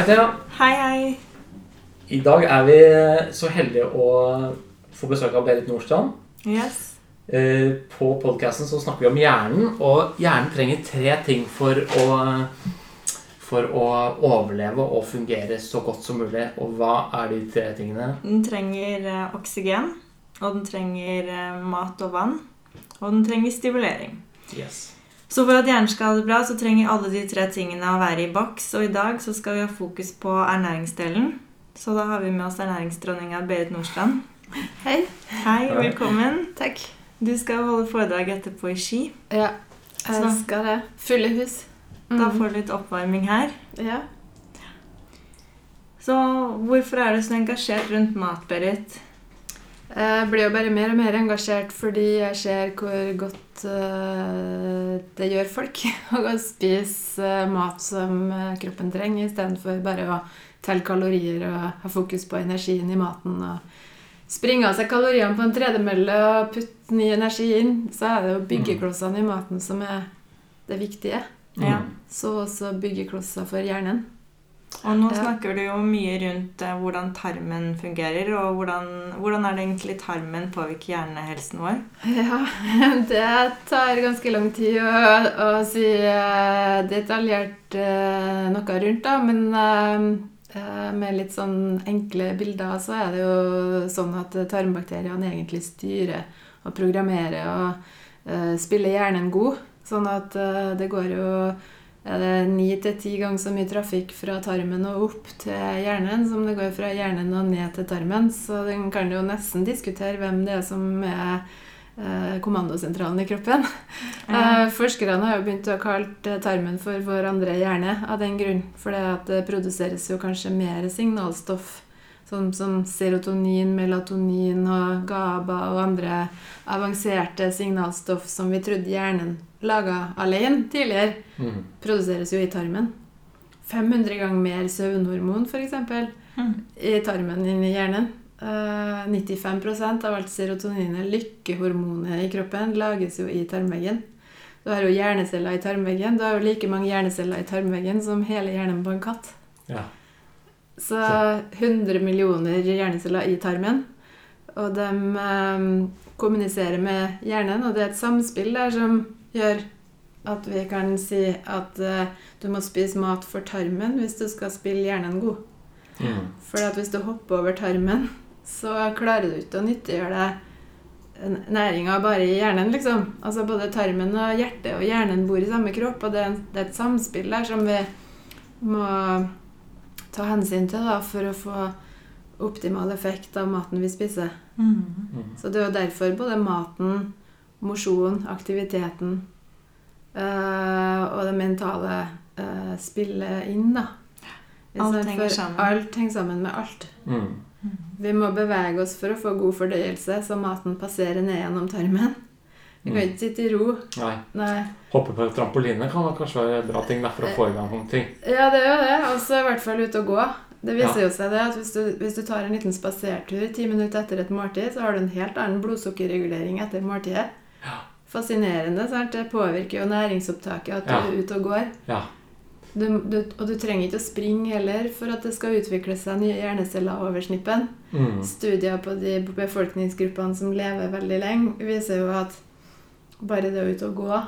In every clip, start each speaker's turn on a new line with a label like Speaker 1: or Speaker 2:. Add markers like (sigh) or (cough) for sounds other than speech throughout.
Speaker 1: Hei, Thea.
Speaker 2: Hei, hei.
Speaker 1: I dag er vi så heldige å få besøk av Berit Nordstrand.
Speaker 2: Yes.
Speaker 1: Eh, På podkasten så snakker vi om hjernen, og hjernen trenger tre ting for å, for å overleve og fungere så godt som mulig. Og hva er de tre tingene?
Speaker 2: Den trenger eh, oksygen, og den trenger eh, mat og vann, og den trenger stimulering.
Speaker 1: Yes.
Speaker 2: Så for at hjernen skal ha det bra, så trenger alle de tre tingene å være i boks. Og i dag så skal vi ha fokus på ernæringsdelen. Så da har vi med oss ernæringsdronninga Berit Nordstrand.
Speaker 3: Hei.
Speaker 2: Hei, velkommen.
Speaker 3: Takk.
Speaker 2: Du skal holde foredrag etterpå i Ski.
Speaker 3: Ja, jeg
Speaker 2: Så-
Speaker 3: skal det. Fulle hus.
Speaker 2: Da
Speaker 3: Mm.
Speaker 2: får du litt oppvarming her.
Speaker 3: Ja.
Speaker 2: Så hvorfor er du så engasjert rundt mat, Berit?
Speaker 3: Jeg blir jo bare mer og mer engasjert fordi jeg ser hvor godt eh, det gjør folk (laughs) å spise eh, mat som eh, kroppen trenger, istedenfor bare å telle kalorier og ha fokus på energien i maten. og Springe av seg kaloriene på en tredemølle og putte ny energi inn, så er det jo byggeklossene i maten som er det viktige.
Speaker 2: Ja.
Speaker 1: Mm.
Speaker 3: Så også byggeklosser for hjernen.
Speaker 2: Og nå snakker du jo mye rundt eh, hvordan tarmen fungerer, og hvordan, hvordan er det egentlig tarmen påvirker hjernehelsen vår? (laughs)
Speaker 3: Ja, (laughs) det tar ganske lang tid å, å si eh, detaljert eh, noe rundt, da. Men med litt sånn enkle bilder så er det jo sånn at tarmbakteriene egentlig styrer og programmerer og spiller hjernen god. Sånn at det går jo er det ni til ti ganger så mye trafikk fra tarmen og opp til hjernen som det går fra hjernen og ned til tarmen. Så den kan jo nesten diskutere hvem det er som er eh, kommandosentralen i kroppen. Ja. forskerne har jo begynt å kalle tarmen for vår andre hjerne av den grunn. For det produseres jo kanskje mer signalstoff sånn som serotonin, melatonin og GABA og andre avanserte signalstoff som vi trodde hjernen laga alene tidligere
Speaker 1: Mm.
Speaker 3: produseres jo i tarmen. 500 ganger mer søvnhormon, f.eks.,
Speaker 2: Mm.
Speaker 3: i tarmen enn i hjernen. Eh, 95% av alt serotoninet, lykkehormonet i kroppen, lages jo i tarmveggen. Du har jo hjerneceller i tarmveggen. Du har jo like mange hjerneceller i tarmveggen som hele hjernen på en katt.
Speaker 1: Ja.
Speaker 3: Så 100 millioner hjerneceller i tarmen. Og de um, kommuniserer med hjernen, og det er et samspill der som gjør at vi kan si at uh, du må spise mat for tarmen hvis du skal spille hjernen god.
Speaker 1: Mm.
Speaker 3: For at hvis du hopper over tarmen, så klarer du ikke å nyttiggjøre deg næringa bare i hjernen, liksom. Altså både tarmen og hjertet og hjernen bor i samme kropp, og det er, det er et samspill der som vi må ta hensyn til da, for å få optimal effekt av maten vi spiser.
Speaker 2: Mm.
Speaker 1: Mm.
Speaker 3: Så det er jo derfor både maten, mosjon, aktiviteten øh, og det mentale øh, spiller inn, da.
Speaker 2: Alt henger
Speaker 3: for
Speaker 2: sammen.
Speaker 3: Alt henger sammen med alt.
Speaker 1: Mm.
Speaker 3: Vi må bevege oss for å få god fordøyelse, så maten passerer ned gjennom tarmen. Kan
Speaker 1: Mm.
Speaker 3: ikke sitte i ro.
Speaker 1: Nei.
Speaker 3: Nei.
Speaker 1: Hoppe på trampoline kan kanskje være bra ting der for å få i gang ting.
Speaker 3: Ja, det er jo det. Og så i hvert fall ut og gå. Det viser
Speaker 1: Ja.
Speaker 3: jo seg det at hvis du, hvis du tar en liten spasertur ti minutter etter et måltid, så har du en helt annen blodsukkerregulering etter måltidet.
Speaker 1: Ja.
Speaker 3: Fascinerende. sant? Det påvirker jo næringsopptaket at du er ute og går.
Speaker 1: Ja.
Speaker 3: Du, du, og du trenger ikke å springe heller for at det skal utvikle seg nye hjerneceller over snippen.
Speaker 1: Mm.
Speaker 3: Studier på de befolkningsgruppene som lever veldig lenge, viser jo at bare det å ut og gå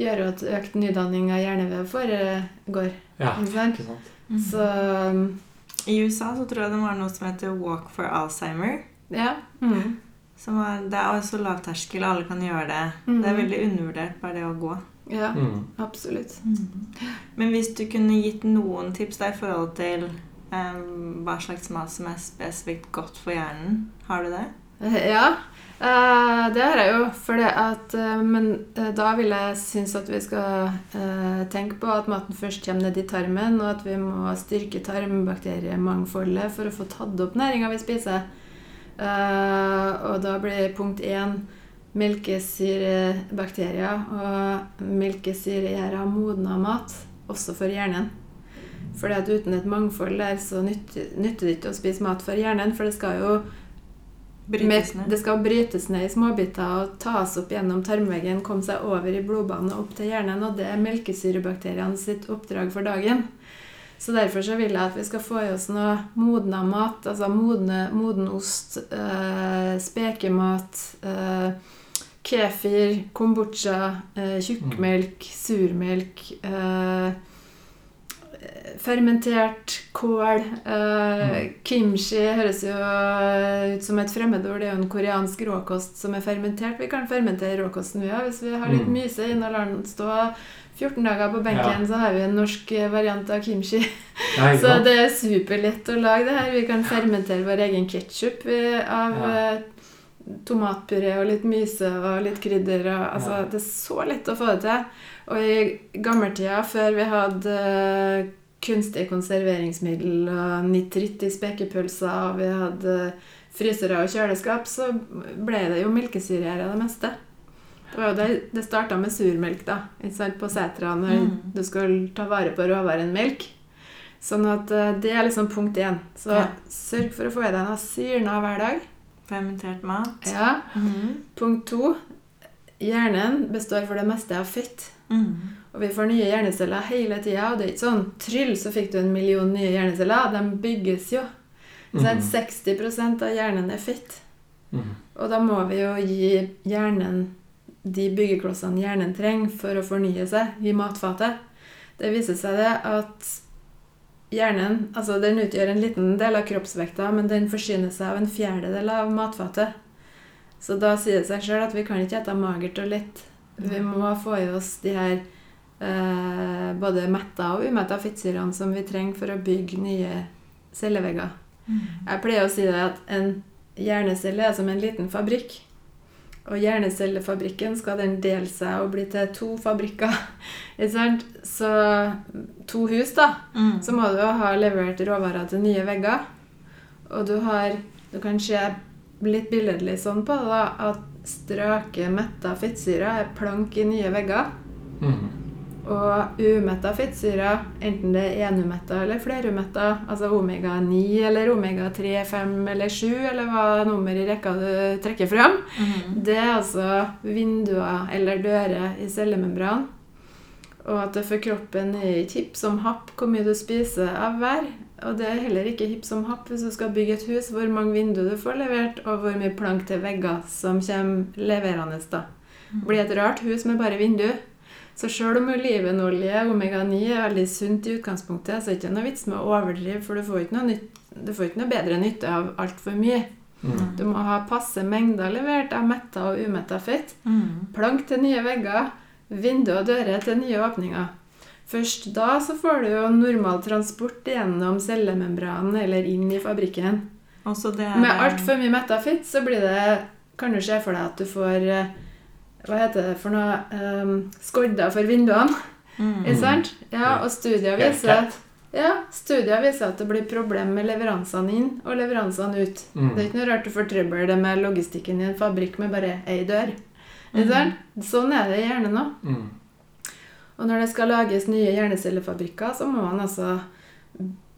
Speaker 3: gjør jo at økt nydanning av hjernevev foregår.
Speaker 1: Ja.
Speaker 3: Ikke sant?
Speaker 1: Ikke sant?
Speaker 3: Så um,
Speaker 2: I USA så tror jeg det var noe som heter Walk for Alzheimer.
Speaker 3: ja. Mm.
Speaker 2: Som er, det er også lavterskel, alle kan gjøre det.
Speaker 3: Mm.
Speaker 2: Det er veldig undervurdert, bare det å gå.
Speaker 3: Ja,
Speaker 1: Mm.
Speaker 3: absolutt.
Speaker 2: Men hvis du kunne gitt noen tips da i forhold til um, hva slags mat som er spesifikt godt for hjernen, har du det?
Speaker 3: Eh, Ja, eh, det har jeg jo. For at, uh, men uh, da vil jeg synes at vi skal tenke på at maten først kommer ned i tarmen, og at vi må styrke tarmbakteriemangfoldet for å få tatt opp næringa vi spiser. Og da blir punkt én melkesyrebakterier. Og melkesyre gjør av modna mat, også for hjernen. For uten et mangfold der, så nytter, nytter det ikke å spise mat for hjernen, for det skal jo
Speaker 2: Brytes ned.
Speaker 3: det skal brytes ned i småbiter og tas opp gjennom tarmveggen, komme seg over i blodbanen og opp til hjernen, og det er melkesyrebakteriene sitt oppdrag for dagen. Så derfor så vil jeg at vi skal få i oss noe modna mat, altså modne, moden ost, eh, spekemat, eh, kefir, kombucha, eh, tjukkmelk, surmelk eh, Fermentert kål. Eh, kimchi høres jo ut som et fremmedord. Det er jo en koreansk råkost som er fermentert. Vi kan fermentere råkosten vi har. Hvis vi har litt
Speaker 1: Mm.
Speaker 3: myse inn og lar den stå 14 dager på benken,
Speaker 1: Ja.
Speaker 3: så har vi en norsk eh, variant av kimchi. (laughs)
Speaker 1: Nei,
Speaker 3: Så det er superlett å lage det her. Vi kan fermentere vår egen ketsjup av
Speaker 1: Ja.
Speaker 3: eh, tomatpuré og litt myse og litt krydder. Og, altså,
Speaker 1: Ja.
Speaker 3: Det er så lett å få det til. Og i gammeltida, før vi hadde eh, kunstig konserveringsmiddel og nitritt i spekepølser, og vi hadde frysere og kjøleskap, så ble det jo melkesyre av det meste. Det var jo det, det starta med surmelk da, på setra når
Speaker 2: Mm.
Speaker 3: du skulle ta vare på råvaren melk. Sånn at eh, det er liksom punkt én. Så
Speaker 2: Ja.
Speaker 3: sørg for å få i deg noe syrna hver dag.
Speaker 2: Fermentert mat.
Speaker 3: Ja.
Speaker 2: Mm.
Speaker 3: Punkt to. Hjernen består for det meste av fett.
Speaker 2: Mhm.
Speaker 3: Og vi får nye hjerneceller hele tida. Og det er ikke sånn tryll, så fikk du en million nye hjerneceller. De bygges jo. Så
Speaker 1: Mhm.
Speaker 3: 60% av hjernen er fett.
Speaker 1: Mhm.
Speaker 3: Og da må vi jo gi hjernen de byggeklossene hjernen trenger for å fornye seg i matfatet. Det viser seg det at hjernen altså den utgjør en liten del av kroppsvekta, men den forsyner seg av en fjerdedel av matfatet. Så da sier det seg sjøl at vi kan ikke spise magert og lett. Vi må få i oss de her både metta og umetta fettsyrene som vi trenger for å bygge nye cellevegger.
Speaker 2: Mhm.
Speaker 3: Jeg pleier å si det at en hjernecelle er som en liten fabrikk. Og hjernecellefabrikken skal den dele seg og bli til to fabrikker. (laughs) Ikke sant? Så to hus, da.
Speaker 2: Mm.
Speaker 3: Så må du ha levert råvarer til nye vegger. Og du har Du kan se litt billedlig sånn på det, da, at strake metta fettsyrer er plank i nye vegger.
Speaker 1: Mhm.
Speaker 3: Og umetta fettsyrer, enten det er enumetta eller flerumetta, altså omega-9 eller omega-3, 5 eller 7, eller hva nummer i rekka du trekker fram,
Speaker 2: Mhm.
Speaker 3: det er altså vinduer eller dører i cellemembran. Og at det for kroppen er ikke hipp som happ hvor mye du spiser av hver. Og det er heller ikke hipp som happ hvis du skal bygge et hus, hvor mange vinduer du får levert, og hvor mye plank til vegger som kommer leverende. da. Det blir et rart hus med bare vindu. Så sjøl om olivenolje, omega-9, er veldig sunt i utgangspunktet, så er det ikke noe vits med å overdrive, for du får ikke noe, nytt, du får ikke noe bedre nytte av altfor mye.
Speaker 1: Mm.
Speaker 3: Du må ha passe mengder levert av metta og umetta fett.
Speaker 2: Mm.
Speaker 3: Plank til nye vegger, vindu og dører til nye åpninger. Først da så får du jo normal transport gjennom cellemembranen eller inn i fabrikken.
Speaker 2: Er
Speaker 3: Med altfor mye metta fett så blir det Kan du se for deg at du får eh, Hva heter det for noe? Um, skodder for vinduene.
Speaker 2: Mm.
Speaker 3: Ikke sant? Ja, og studier viser ja, studier viser at det blir problem med leveransene inn og leveransene ut.
Speaker 1: Mm.
Speaker 3: Det er ikke noe rart du får trøbbel det med logistikken i en fabrikk med bare ei dør. Ikke sant? Sånn er det i hjernen òg.
Speaker 1: Mhm.
Speaker 3: Og når det skal lages nye hjernecellefabrikker, så må man altså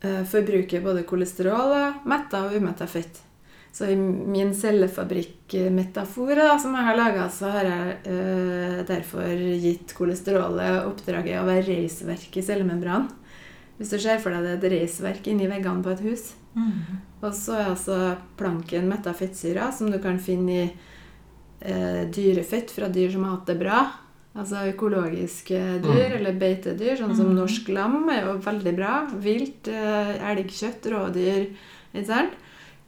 Speaker 3: eh, forbruke både kolesterol og metta og umetta fett. Så i min cellefabrikk-metafor som jeg har laga, så har jeg eh, derfor gitt kolesterolet oppdraget å være reisverk i cellemembranen. Hvis du ser for deg det er et reisverk inni veggene på et hus.
Speaker 2: Mm.
Speaker 3: Og så er altså planken metta fettsyrer, som du kan finne i eh, dyrefett fra dyr som har hatt det bra. Altså økologiske dyr
Speaker 1: Mm.
Speaker 3: eller beitedyr, sånn som
Speaker 2: Mm.
Speaker 3: norsk lam er jo veldig bra. Vilt, eh, elgkjøtt, rådyr, ikke sant?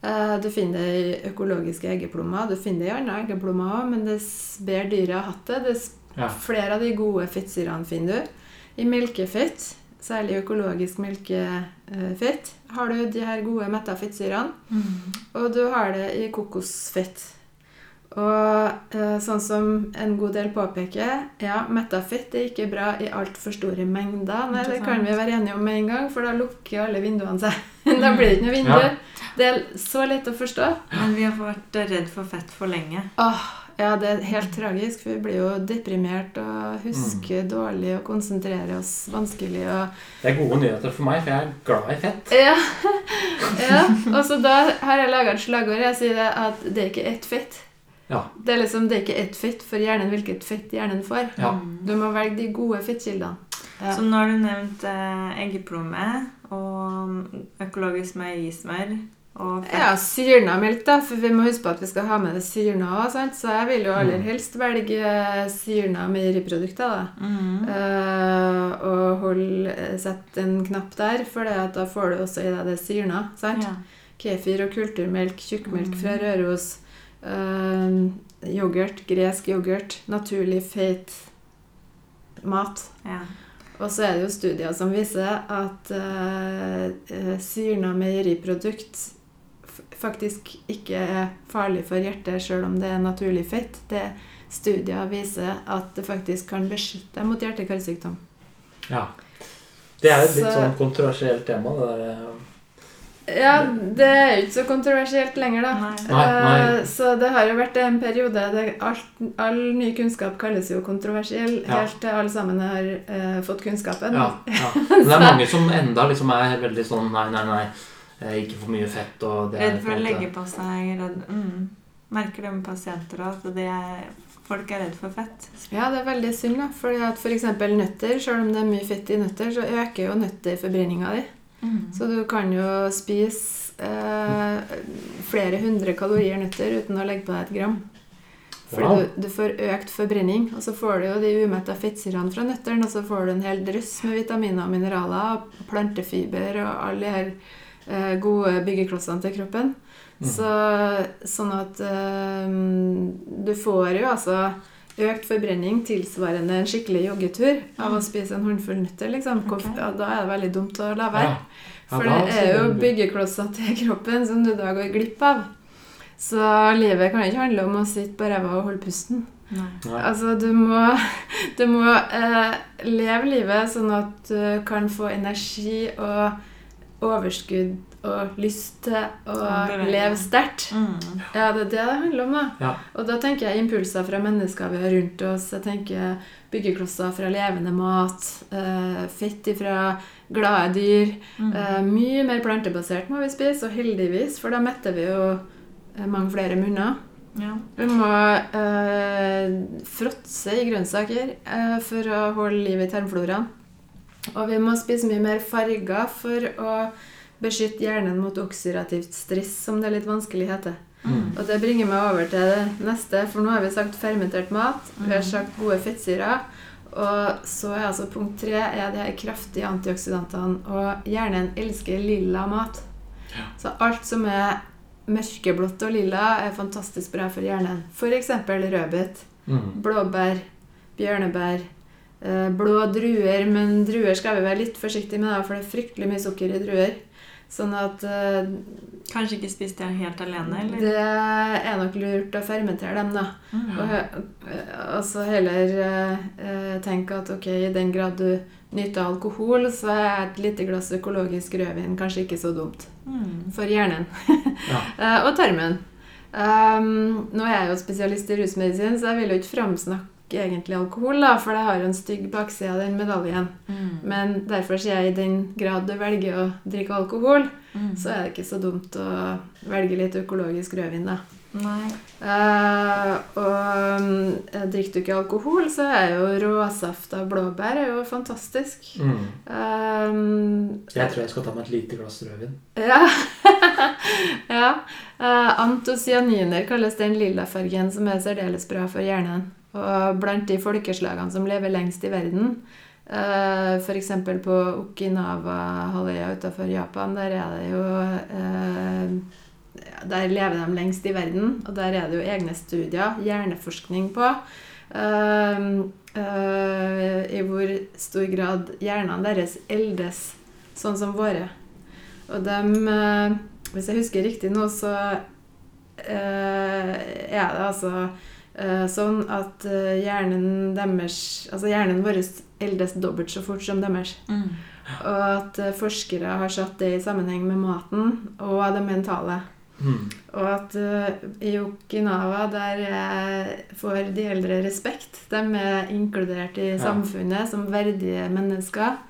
Speaker 3: Eh, du finner økologiske eggeplommer. Du finner andre eggeplommer òg, men dess bedre dyret har hatt det, dess
Speaker 1: Ja.
Speaker 3: flere av de gode fettsyrene finner du. I melkefett, særlig økologisk melkefett, har du de her gode metta fettsyrene.
Speaker 2: Mm.
Speaker 3: Og du har det i kokosfett. Og eh, sånn som en god del påpeker, ja, metta fett er ikke bra i altfor store mengder. Nei, det kan vi være enige om med en gang, for da lukker alle vinduene seg. (laughs) da blir det ikke noe vindu.
Speaker 1: Ja.
Speaker 3: Det er så lett å forstå.
Speaker 2: Men vi har vært redd for fett for lenge.
Speaker 3: Åh, ja, det er helt tragisk, for vi blir jo deprimert og husker dårlig og konsentrerer oss vanskelig. og
Speaker 1: Det er gode nyheter for meg, for jeg er glad i fett.
Speaker 3: Ja. (laughs) ja. Og så da har jeg laga et slagord. Jeg sier det at det er ikke ett fett.
Speaker 1: Ja.
Speaker 3: Det er liksom, det er ikke ett fett for hjernen hvilket fett hjernen får.
Speaker 1: Ja.
Speaker 3: Du må velge de gode fettkildene. Ja.
Speaker 2: Så nå har du nevnt eh, eggeplomme og økologisk meierismør.
Speaker 3: Ja, syrna melk, da, for vi må huske på at vi skal ha med det syrna òg. Så jeg vil jo aller
Speaker 1: Mm.
Speaker 3: helst velge syrna meieriprodukter. da.
Speaker 2: Mm.
Speaker 3: Uh, og hold, sett en knapp der, for det at da får du også i deg det syrna. sant?
Speaker 2: Ja.
Speaker 3: Kefir og kulturmelk, tjukkmelk
Speaker 2: Mm.
Speaker 3: fra Røros, Uh, yoghurt, gresk yoghurt, naturlig feit mat.
Speaker 2: Ja.
Speaker 3: Og så er det jo studier som viser at uh, syrna meieriprodukt faktisk ikke er farlig for hjertet selv om det er naturlig fett. Det Studier viser at det faktisk kan beskytte deg mot hjerte-karsykdom.
Speaker 1: Ja. Det er et litt
Speaker 3: Så-
Speaker 1: sånn kontroversielt tema, det der. eh,
Speaker 3: Ja, det er jo ikke så kontroversielt lenger, da.
Speaker 2: Nei.
Speaker 1: Nei, nei.
Speaker 3: Eh, Så det har jo vært en periode der alt, all ny kunnskap kalles jo kontroversiell,
Speaker 1: Ja.
Speaker 3: helt til alle sammen har uh, fått kunnskapen.
Speaker 1: Ja, ja. (laughs) Men det er mange som enda liksom er veldig sånn nei, nei, nei. Eh, Ikke for mye fett og det
Speaker 2: Redd for å legge på seg redd. Mm. Merker det med pasienter òg, at er, folk er redd for fett.
Speaker 3: Ja, det er veldig synd, da. Fordi at f.eks. nøtter, selv om det er mye fett i nøtter, så øker jo nøtter forbrenninga di.
Speaker 2: Mm.
Speaker 3: Så du kan jo spise eh, flere hundre kalorier nøtter uten å legge på deg et gram. Fordi
Speaker 1: Wow.
Speaker 3: du, du får økt forbrenning, og så får du jo de umetta fettsyrene fra nøttene, og så får du en hel drøss med vitaminer og mineraler, plantefiber og alle de her gode byggeklossene til kroppen.
Speaker 1: Mm.
Speaker 3: Så, sånn at eh, du får jo altså økt forbrenning tilsvarende en skikkelig joggetur av å spise en håndfull nøtter, liksom.
Speaker 2: Okay.
Speaker 3: Ja, da er det veldig dumt å la være.
Speaker 1: Ja. Ja,
Speaker 3: For det er jo byggeklosser til kroppen som du da går glipp av. Så livet kan ikke handle om å sitte på ræva og holde pusten.
Speaker 2: Nei.
Speaker 1: Nei.
Speaker 3: Altså, du må, du må eh, leve livet sånn at du kan få energi og overskudd og lyst til å leve sterkt.
Speaker 2: Mm.
Speaker 3: Ja, det er det det handler om, da.
Speaker 1: Ja.
Speaker 3: Og da tenker jeg impulser fra mennesker vi har rundt oss. Jeg tenker byggeklosser fra levende mat. Eh, fett fra glade dyr.
Speaker 2: Mm.
Speaker 3: Eh, mye mer plantebasert må vi spise, og heldigvis, for da metter vi jo eh, mange flere munner.
Speaker 2: Ja.
Speaker 3: Vi må eh, fråtse i grønnsaker eh, for å holde liv i tarmfloraen. Og vi må spise mye mer farger for å beskytte hjernen mot oksidativt stress, som det er litt vanskelig heter.
Speaker 1: Mm.
Speaker 3: Og det bringer meg over til det neste, for nå har vi sagt fermentert mat, vi har
Speaker 2: Mm.
Speaker 3: sagt gode fettsyrer, og så er altså punkt tre er de her kraftige antioksidantene, og hjernen elsker lilla mat.
Speaker 1: Ja.
Speaker 3: Så alt som er mørkeblått og lilla er fantastisk bra for hjernen. Eksempel rødbet,
Speaker 1: Mm.
Speaker 3: blåbær, bjørnebær, blå druer, men druer skal vi være litt forsiktige med, da, for det er fryktelig mye sukker i druer. Sånn at eh,
Speaker 2: Kanskje ikke spise dem helt alene, eller?
Speaker 3: det er nok lurt å fermentere dem, da.
Speaker 2: Mm.
Speaker 3: Og, og så heller eh, eh, tenke at ok, i den grad du nyter alkohol, så er et lite glass økologisk rødvin kanskje ikke så dumt.
Speaker 2: Mm.
Speaker 3: For hjernen. (laughs)
Speaker 1: Ja.
Speaker 3: Eh, og tarmen. Um, nå er jeg jo spesialist i rusmedisin, så jeg vil jo ikke framsnakke egentlig alkohol, da, for det har jo en stygg bakside av den medaljen.
Speaker 2: Mm.
Speaker 3: Men derfor sier jeg i den grad du velger å drikke alkohol,
Speaker 2: Mm.
Speaker 3: så er det ikke så dumt å velge litt økologisk rødvin, da.
Speaker 2: Nei.
Speaker 3: Eh, og um, drikker du ikke alkohol, så er jo råsaft av blåbær er jo fantastisk.
Speaker 1: Mm.
Speaker 3: Um,
Speaker 1: Jeg tror jeg skal ta meg et lite glass rødvin.
Speaker 3: ja. (laughs) ja. Uh, antocyaniner kalles den lilla fargen som er særdeles bra for hjernen. Og blant de folkeslagene som lever lengst i verden, uh, f.eks. på Okinawa-halvøya utenfor Japan, der er det jo eh, Der lever de lengst i verden, og der er det jo egne studier, hjerneforskning på. Uh, uh, I hvor stor grad hjernene deres eldes sånn som våre. Og dem uh, Hvis jeg husker riktig nå, så eh, er det altså eh, sånn at eh, hjernen deres Altså hjernen vår eldes dobbelt så fort som deres.
Speaker 2: Mm.
Speaker 3: Og at eh, forskere har satt det i sammenheng med maten og det mentale.
Speaker 1: Mm.
Speaker 3: Og at eh, i Okinawa der eh, får de eldre respekt. De er inkludert i
Speaker 1: Ja.
Speaker 3: samfunnet som verdige mennesker.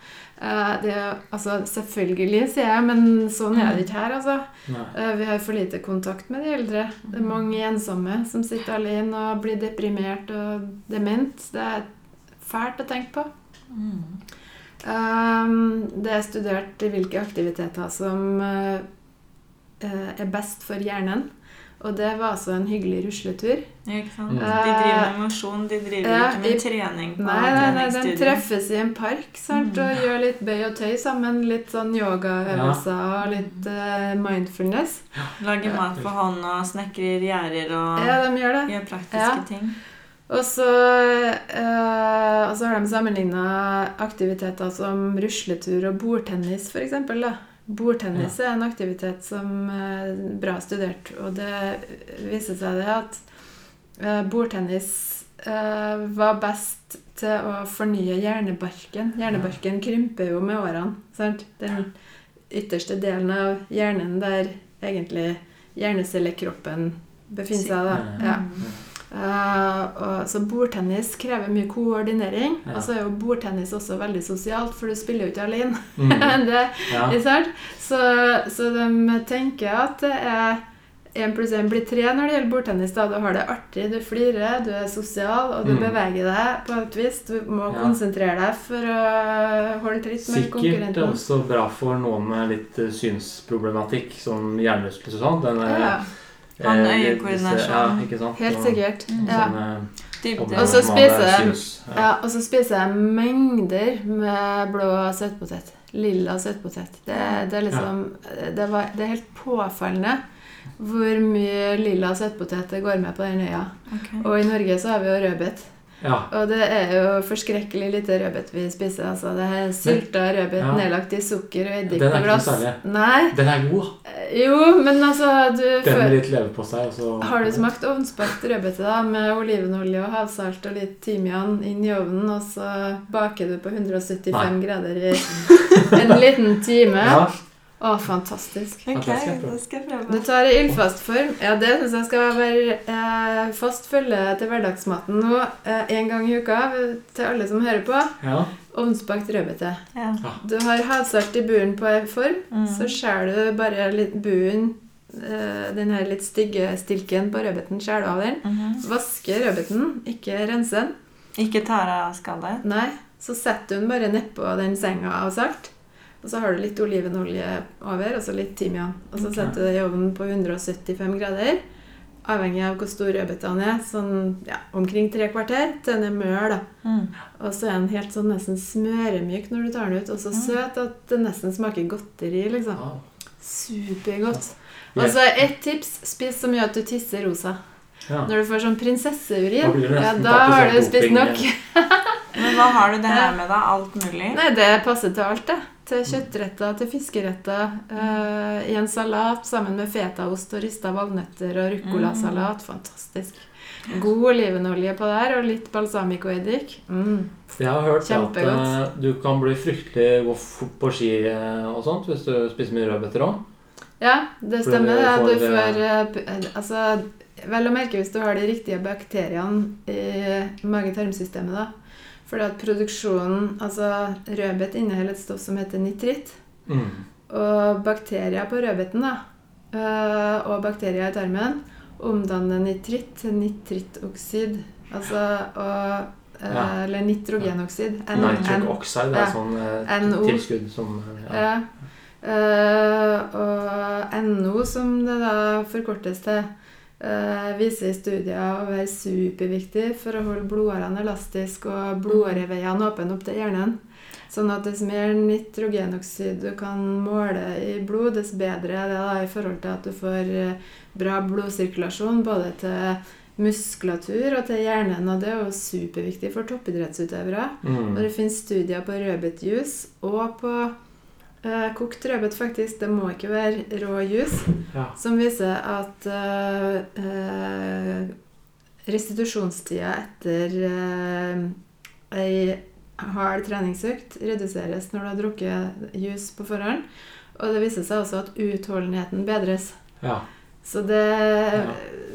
Speaker 3: Eh, det altså, selvfølgelig, sier jeg, men sånn er det ikke her, altså. Eh, vi har for lite kontakt med de eldre. Det er mange ensomme som sitter alene og blir deprimert og dement. Det er fælt å tenke på.
Speaker 2: Mm.
Speaker 3: Um, det er studert hvilke aktiviteter som uh, er best for hjernen. Og det var altså en hyggelig rusletur.
Speaker 2: Ja, ikke sant?
Speaker 1: Mm.
Speaker 2: De driver med mosjon, de driver
Speaker 3: Ja,
Speaker 2: ikke med
Speaker 3: i-
Speaker 2: trening på
Speaker 3: Nei, nei, nei, den treffes i en park sant? og gjør litt bøy og tøy sammen. Litt sånn yogaøvelser og litt uh, mindfulness.
Speaker 2: Lager mat på hånd og snekrer gjerder og
Speaker 3: Ja, de gjør det.
Speaker 2: gjør praktiske
Speaker 3: Ja.
Speaker 2: ting.
Speaker 3: Og så, øh, og så har de sammenligna aktiviteter som rusletur og bordtennis, f.eks. Bordtennis er en aktivitet som er bra studert, og det viser seg det at eh, bordtennis eh, var best til å fornye hjernebarken. Hjernebarken krymper jo med årene. Sant? Den ytterste delen av hjernen der egentlig hjernecellekroppen befinner seg. da. Ja. Og, så bordtennis krever mye koordinering.
Speaker 1: Ja.
Speaker 3: Og så er jo bordtennis også veldig sosialt, for du spiller jo ikke alene.
Speaker 1: Mm. (laughs)
Speaker 3: det,
Speaker 1: Ja.
Speaker 3: sant? Så, så de tenker at det er én pluss én blir tre når det gjelder bordtennis. da. Du har det artig, du flirer, du er sosial, og du
Speaker 1: Mm.
Speaker 3: beveger deg på et vis. Du må
Speaker 1: Ja.
Speaker 3: konsentrere deg for å holde tritt med
Speaker 1: Sikkert
Speaker 3: konkurrenten.
Speaker 1: også bra for noen med litt eh, synsproblematikk, som hjernerystelse og sånn. Den,
Speaker 3: Ja,
Speaker 2: Han
Speaker 1: eh,
Speaker 2: øyekoordinasjon.
Speaker 1: Ja, sant?
Speaker 3: helt sikkert. Ja.
Speaker 1: Eh,
Speaker 3: Og så spiser jeg-
Speaker 1: ja.
Speaker 3: Ja, og så spiser jeg mengder med blå søtpotet. Lilla søtpotet. Det, det er liksom det, var, det er helt påfallende hvor mye lilla søtpotet det går med på den øya.
Speaker 2: Okay.
Speaker 3: Og i Norge så har vi jo rødbet.
Speaker 1: Ja.
Speaker 3: Og det er jo forskrekkelig lite rødbet vi spiser. altså. Det er sylta rødbet
Speaker 1: Ja.
Speaker 3: nedlagt i sukker og eddik
Speaker 1: Den er
Speaker 3: på
Speaker 1: ikke
Speaker 3: glass.
Speaker 1: noe særlig.
Speaker 3: Nei.
Speaker 1: Den er god.
Speaker 3: Jo, men altså du
Speaker 1: Den med litt leverpostei. og så-
Speaker 3: Har du smakt ovnsbakt rødbete da, med olivenolje og havsalt og litt timian inn i ovnen, og så baker du på 175 (laughs) grader i en liten time?
Speaker 1: Ja.
Speaker 3: Å, fantastisk.
Speaker 2: Ok,
Speaker 1: da det skal jeg prøve.
Speaker 3: Du tar i ildfast form. Ja, det syns jeg skal være eh, fast følge til hverdagsmaten nå eh, en gang i uka til alle som hører på.
Speaker 1: ja.
Speaker 3: Ovnsbakt rødbete.
Speaker 2: Ja.
Speaker 3: Du har havsalt i bunnen på en form,
Speaker 2: Mm.
Speaker 3: så skjærer du bare litt bunnen, eh, den her litt stygge stilken på rødbeten, skjærer du av den.
Speaker 2: Mhm.
Speaker 3: Vasker rødbeten, ikke renser den.
Speaker 2: Ikke tar av skallet.
Speaker 3: Nei, så setter du den bare nedpå den senga av salt. Og så har du litt olivenolje over, og så litt timian. Og så
Speaker 1: okay.
Speaker 3: setter du det i ovnen på 175 grader. Avhengig av hvor stor rødbeten er. Sånn ja, omkring tre kvarter til den er mør. da.
Speaker 2: Mm.
Speaker 3: Og så er den helt sånn nesten smøremyk når du tar den ut. Og så
Speaker 2: Mm.
Speaker 3: søt at det nesten smaker godteri. liksom.
Speaker 1: Oh.
Speaker 3: Supergodt.
Speaker 1: Yeah.
Speaker 3: Og så ett tips. Spis så mye at du tisser rosa.
Speaker 1: Ja.
Speaker 3: Når du får sånn prinsesseurin, ja, da har du spist nok. (laughs)
Speaker 2: Men hva har du det her med, da? Alt mulig?
Speaker 3: Nei, det passer til alt, det. Til kjøttretter, til fiskeretter. Uh, I en salat sammen med fetaost og rista valnøtter og ruccolasalat. Fantastisk. God olivenolje på der, og litt balsamicoeddik. Mm.
Speaker 1: Jeg har hørt at
Speaker 3: Kjempegodt.
Speaker 1: eh, du kan bli fryktelig gå fort på ski eh, og sånt hvis du spiser mye rødbeter òg.
Speaker 3: Ja, det stemmer.
Speaker 1: Du
Speaker 3: får, Du
Speaker 1: får,
Speaker 3: eh, eh, Altså, vel å merke hvis du har de riktige bakteriene i mage-tarmsystemet, da. Fordi at produksjonen Altså, rødbet inneholder et stoff som heter nitritt.
Speaker 1: Mm.
Speaker 3: Og bakterier på rødbeten da, øh, og bakterier i tarmen omdanner nitritt til nitrittoksid. Altså og, øh,
Speaker 1: Ja.
Speaker 3: Eller nitrogenoksid. N-
Speaker 1: Nitric oxide er sånn eh, tilskudd som eh, ja.
Speaker 3: Ja. Og NO, som det da forkortes til, øh, viser studier å være superviktig for å holde blodårene elastiske og blodåreveiene åpne opp til hjernen. Sånn at dess mer nitrogenoksid du kan måle i blod, dess bedre er det da i forhold til at du får eh, bra blodsirkulasjon både til muskulatur og til hjernen, og det er jo superviktig for toppidrettsutøvere. Og
Speaker 1: Mm.
Speaker 3: det finnes studier på rødbetjuice og på eh, kokt rødbet, faktisk. Det må ikke være rå juice.
Speaker 1: ja.
Speaker 3: Som viser at eh, restitusjonstida etter uh, ei hard treningsøkt reduseres når du har drukket juice på forhånd. Og det viser seg også at utholdenheten bedres.
Speaker 1: ja.
Speaker 3: Så det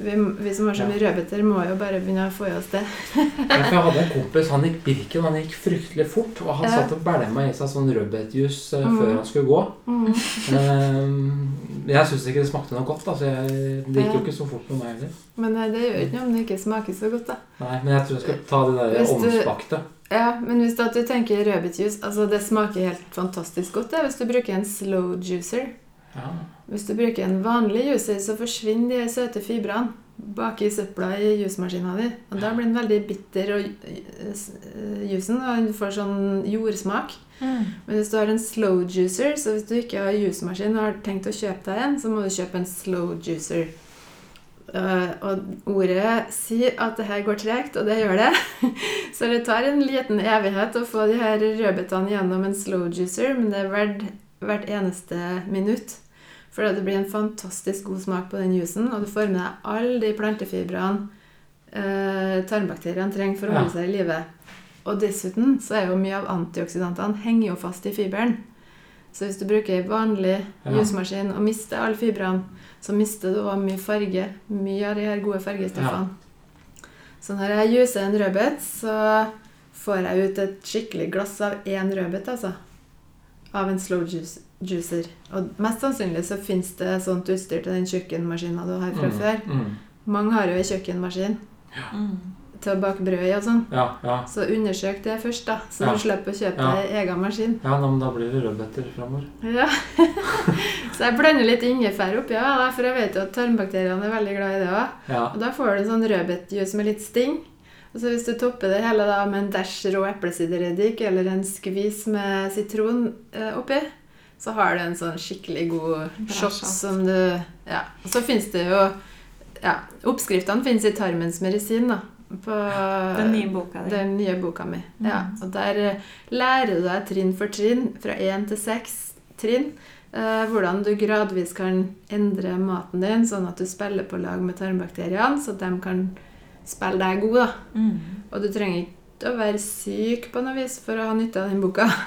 Speaker 3: vi, vi som har så mye rødbeter, må jo bare begynne å få i oss det.
Speaker 1: Jeg hadde en kompis, han gikk Birken, han gikk fryktelig fort. Og han
Speaker 3: Ja.
Speaker 1: satt og bælma i seg sånn rødbetjus eh,
Speaker 3: Mm.
Speaker 1: før han skulle gå. Eh, jeg syns ikke det smakte noe godt. Altså, jeg, det gikk jo ikke så fort med meg heller.
Speaker 3: Men eh, det gjør ikke noe om det ikke smaker så godt, da.
Speaker 1: Nei, Men jeg tror jeg skal ta det der ovnsbakte.
Speaker 3: Ja, men hvis du tenker rødbetjuice Altså, det smaker helt fantastisk godt det, hvis du bruker en slow juicer.
Speaker 1: Ja.
Speaker 3: Hvis du bruker en vanlig juicer, så forsvinner de søte fibrene bak i søpla i jusmaskina di. Og da blir den veldig bitter, og jusen eh, juicen, og den får sånn jordsmak.
Speaker 2: Mm.
Speaker 3: Men hvis du har en slow juicer, så hvis du ikke har jusmaskin og har tenkt å kjøpe deg en, så må du kjøpe en slow juicer. Uh, og ordet sier at det her går tregt, og det gjør det. (laughs) så det tar en liten evighet å få de her rødbetene gjennom en slow juicer, men det er verdt hvert eneste minutt. For det blir en fantastisk god smak på den jusen, og du får med deg alle de plantefibrene eh, tarmbakteriene trenger for å holde seg i live. Og dessuten så er jo mye av antioksidantene henger jo fast i fiberen. Så hvis du bruker vanlig
Speaker 1: Ja.
Speaker 3: jusmaskin og mister alle fibrene, så mister du også mye farge. Mye av de her gode fargestoffene. Så når jeg juser en rødbet, så får jeg ut et skikkelig glass av én rødbet, altså. Av en slow juice, juicer. Og mest sannsynlig så fins det sånt utstyr til den kjøkkenmaskina du har fra
Speaker 1: Mm,
Speaker 3: før.
Speaker 1: Mm.
Speaker 3: Mange har jo ei kjøkkenmaskin
Speaker 2: Mm.
Speaker 3: til å bake brød i og sånn.
Speaker 1: Ja, ja.
Speaker 3: Så undersøk det først, da, så
Speaker 1: Ja.
Speaker 3: du slipper å kjøpe
Speaker 1: Ja.
Speaker 3: deg egen maskin.
Speaker 1: ja men da blir det rødbeter framover.
Speaker 3: Ja. (laughs) så jeg blander litt ingefær oppi, ja, for jeg vet jo at tarmbakteriene er veldig glad i det òg.
Speaker 1: Ja.
Speaker 3: Og da får du en sånn rødbetjuice med litt sting. Og så hvis du topper det hele da med en dæsj rå eplesidereddik eller en skvis med sitron eh, oppi, så har du en sånn skikkelig god shot som du Ja. Og så fins det jo Ja, oppskriftene fins i Tarmens medisin, da. På
Speaker 2: Den nye boka di.
Speaker 3: den nye boka mi. Ja,
Speaker 2: Mm.
Speaker 3: og der eh, lærer du deg trinn for trinn, fra én til seks trinn, eh, hvordan du gradvis kan endre maten din, sånn at du spiller på lag med tarmbakteriene, så de kan spille deg god. da.
Speaker 2: Mm.
Speaker 3: Og du trenger ikke å være syk på noe vis for å ha nytte av den boka. (laughs)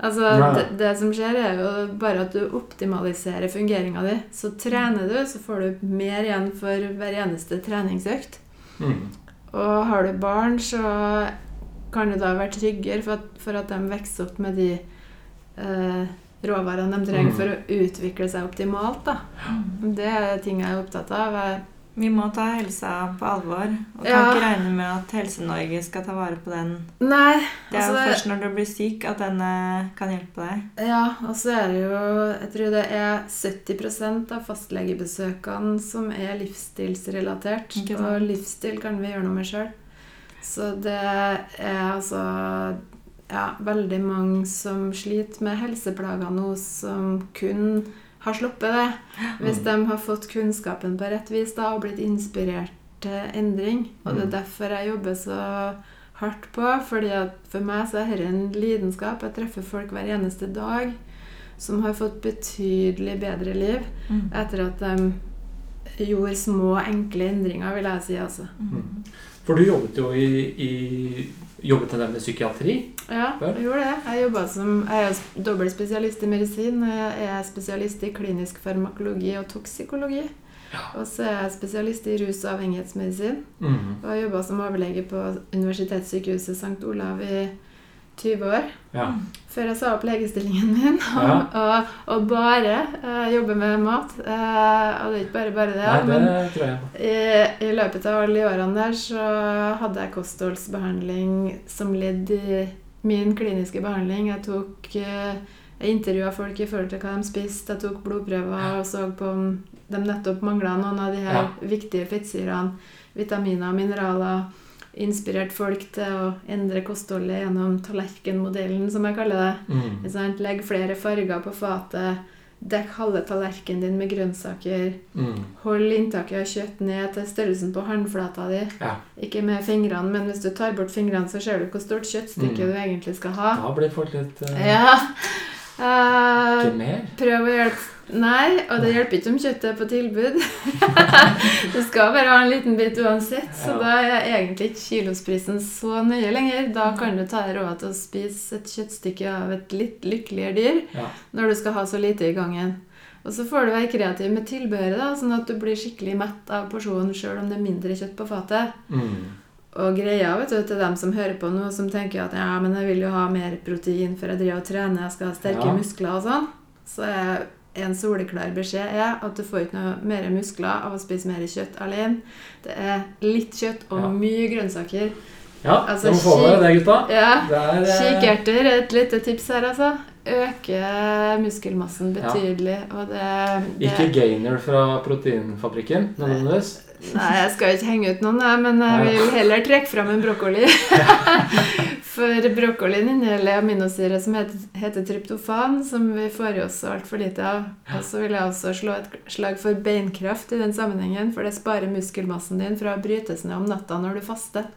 Speaker 3: Altså, det, det som skjer, er jo bare at du optimaliserer fungeringa di. Så trener du, så får du mer igjen for hver eneste treningsøkt.
Speaker 1: Mm.
Speaker 3: Og har du barn, så kan du da være tryggere for at, for at de vokser opp med de eh, råvarene de trenger
Speaker 1: Mm.
Speaker 3: for å utvikle seg optimalt. da. Det er ting jeg er opptatt av. Jeg,
Speaker 2: Vi må ta helsa på alvor. Og kan
Speaker 3: Ja.
Speaker 2: ikke regne med at Helse-Norge skal ta vare på den.
Speaker 3: nei,
Speaker 2: Det er jo
Speaker 3: altså,
Speaker 2: først når du blir syk at den eh, kan hjelpe deg.
Speaker 3: Ja, og så er det jo Jeg tror det er 70% av fastlegebesøkene som er livsstilsrelatert. Og livsstil kan vi gjøre noe med sjøl. Så det er altså ja, veldig mange som sliter med helseplager nå, som kun har sluppet det. Hvis de har fått kunnskapen på rett vis da, og blitt inspirert til endring. Og det er derfor jeg jobber så hardt på. fordi at for meg så er dette en lidenskap. Jeg treffer folk hver eneste dag som har fått betydelig bedre liv
Speaker 2: Mm.
Speaker 3: etter at de gjorde små, enkle endringer, vil jeg si. altså.
Speaker 1: Mm. For du jobbet jo i, i Jobbet en del med psykiatri.
Speaker 3: Ja, jeg gjorde det. Jeg, jobbet som, jeg er jo dobbelt spesialist i medisin. Jeg er spesialist i klinisk farmakologi og toksikologi. Og så er jeg spesialist i rus- og avhengighetsmedisin.
Speaker 1: Mm.
Speaker 3: Og jeg jobba som overlege på Universitetssykehuset St. Olav i 20 år.
Speaker 1: Ja.
Speaker 3: Før jeg sa opp legestillingen min (laughs)
Speaker 1: Ja.
Speaker 3: og, og bare uh, jobbe med mat. Uh, og det er ikke bare bare det.
Speaker 1: Nei, det men
Speaker 3: i, I løpet av alle de årene der så hadde jeg kostholdsbehandling som ledd i min kliniske behandling. Jeg tok uh, jeg intervjua folk i forhold til hva de spiste. Jeg tok blodprøver og så på om de nettopp mangla noen av de her
Speaker 1: Ja.
Speaker 3: viktige fettsyrene, vitaminer og mineraler. Inspirert folk til å endre kostholdet gjennom tallerkenmodellen, som jeg kaller det.
Speaker 1: Mm.
Speaker 3: Legg flere farger på fatet. Dekk halve tallerkenen din med grønnsaker.
Speaker 1: Mm.
Speaker 3: Hold inntaket av kjøtt ned til størrelsen på håndflata di.
Speaker 1: Ja.
Speaker 3: Ikke med fingrene, men hvis du tar bort fingrene, så ser du hvor stort kjøttstykke
Speaker 1: Mm.
Speaker 3: du egentlig skal ha.
Speaker 1: Da blir folk litt uh,
Speaker 3: Ja. Eh,
Speaker 1: Ikke mer?
Speaker 3: prøv å hjelpe Nei, og det hjelper ikke om kjøttet er på tilbud. (laughs) du skal bare ha en liten bit uansett, så
Speaker 1: Ja.
Speaker 3: da er egentlig ikke kilosprisen så nøye lenger. Da kan du ta deg råd til å spise et kjøttstykke av et litt lykkeligere dyr
Speaker 1: Ja.
Speaker 3: når du skal ha så lite i gangen. Og så får du være kreativ med tilbehøret, da, sånn at du blir skikkelig mett av porsjonen sjøl om det er mindre kjøtt på fatet.
Speaker 1: Mm.
Speaker 3: Og greia vet du, til dem som hører på nå, som tenker at ja, men jeg vil jo ha mer protein for jeg driver og trener, jeg skal ha sterke
Speaker 1: Ja.
Speaker 3: muskler og sånn, så er en soleklar beskjed er at du får ikke noe mer muskler av å spise mer kjøtt alene. Det er litt kjøtt og
Speaker 1: Ja.
Speaker 3: mye grønnsaker.
Speaker 1: Ja,
Speaker 3: Altså,
Speaker 1: må få med det, gutta.
Speaker 3: Ja,
Speaker 1: Det er eh,
Speaker 3: Kikerter er et lite tips her, altså. Øke muskelmassen
Speaker 1: Ja.
Speaker 3: betydelig. Og det, det
Speaker 1: ikke gainer fra proteinfabrikken nødvendigvis.
Speaker 3: Nei, jeg skal ikke henge ut noen, men jeg
Speaker 1: Nei.
Speaker 3: vil heller trekke fram en brokkoli. (laughs) For brokkolien inneholder aminosyre som heter, tryptofan, som vi får i oss altfor lite av. Og så vil jeg også slå et slag for beinkraft i den sammenhengen, for det sparer muskelmassen din fra å brytes ned om natta når du faster.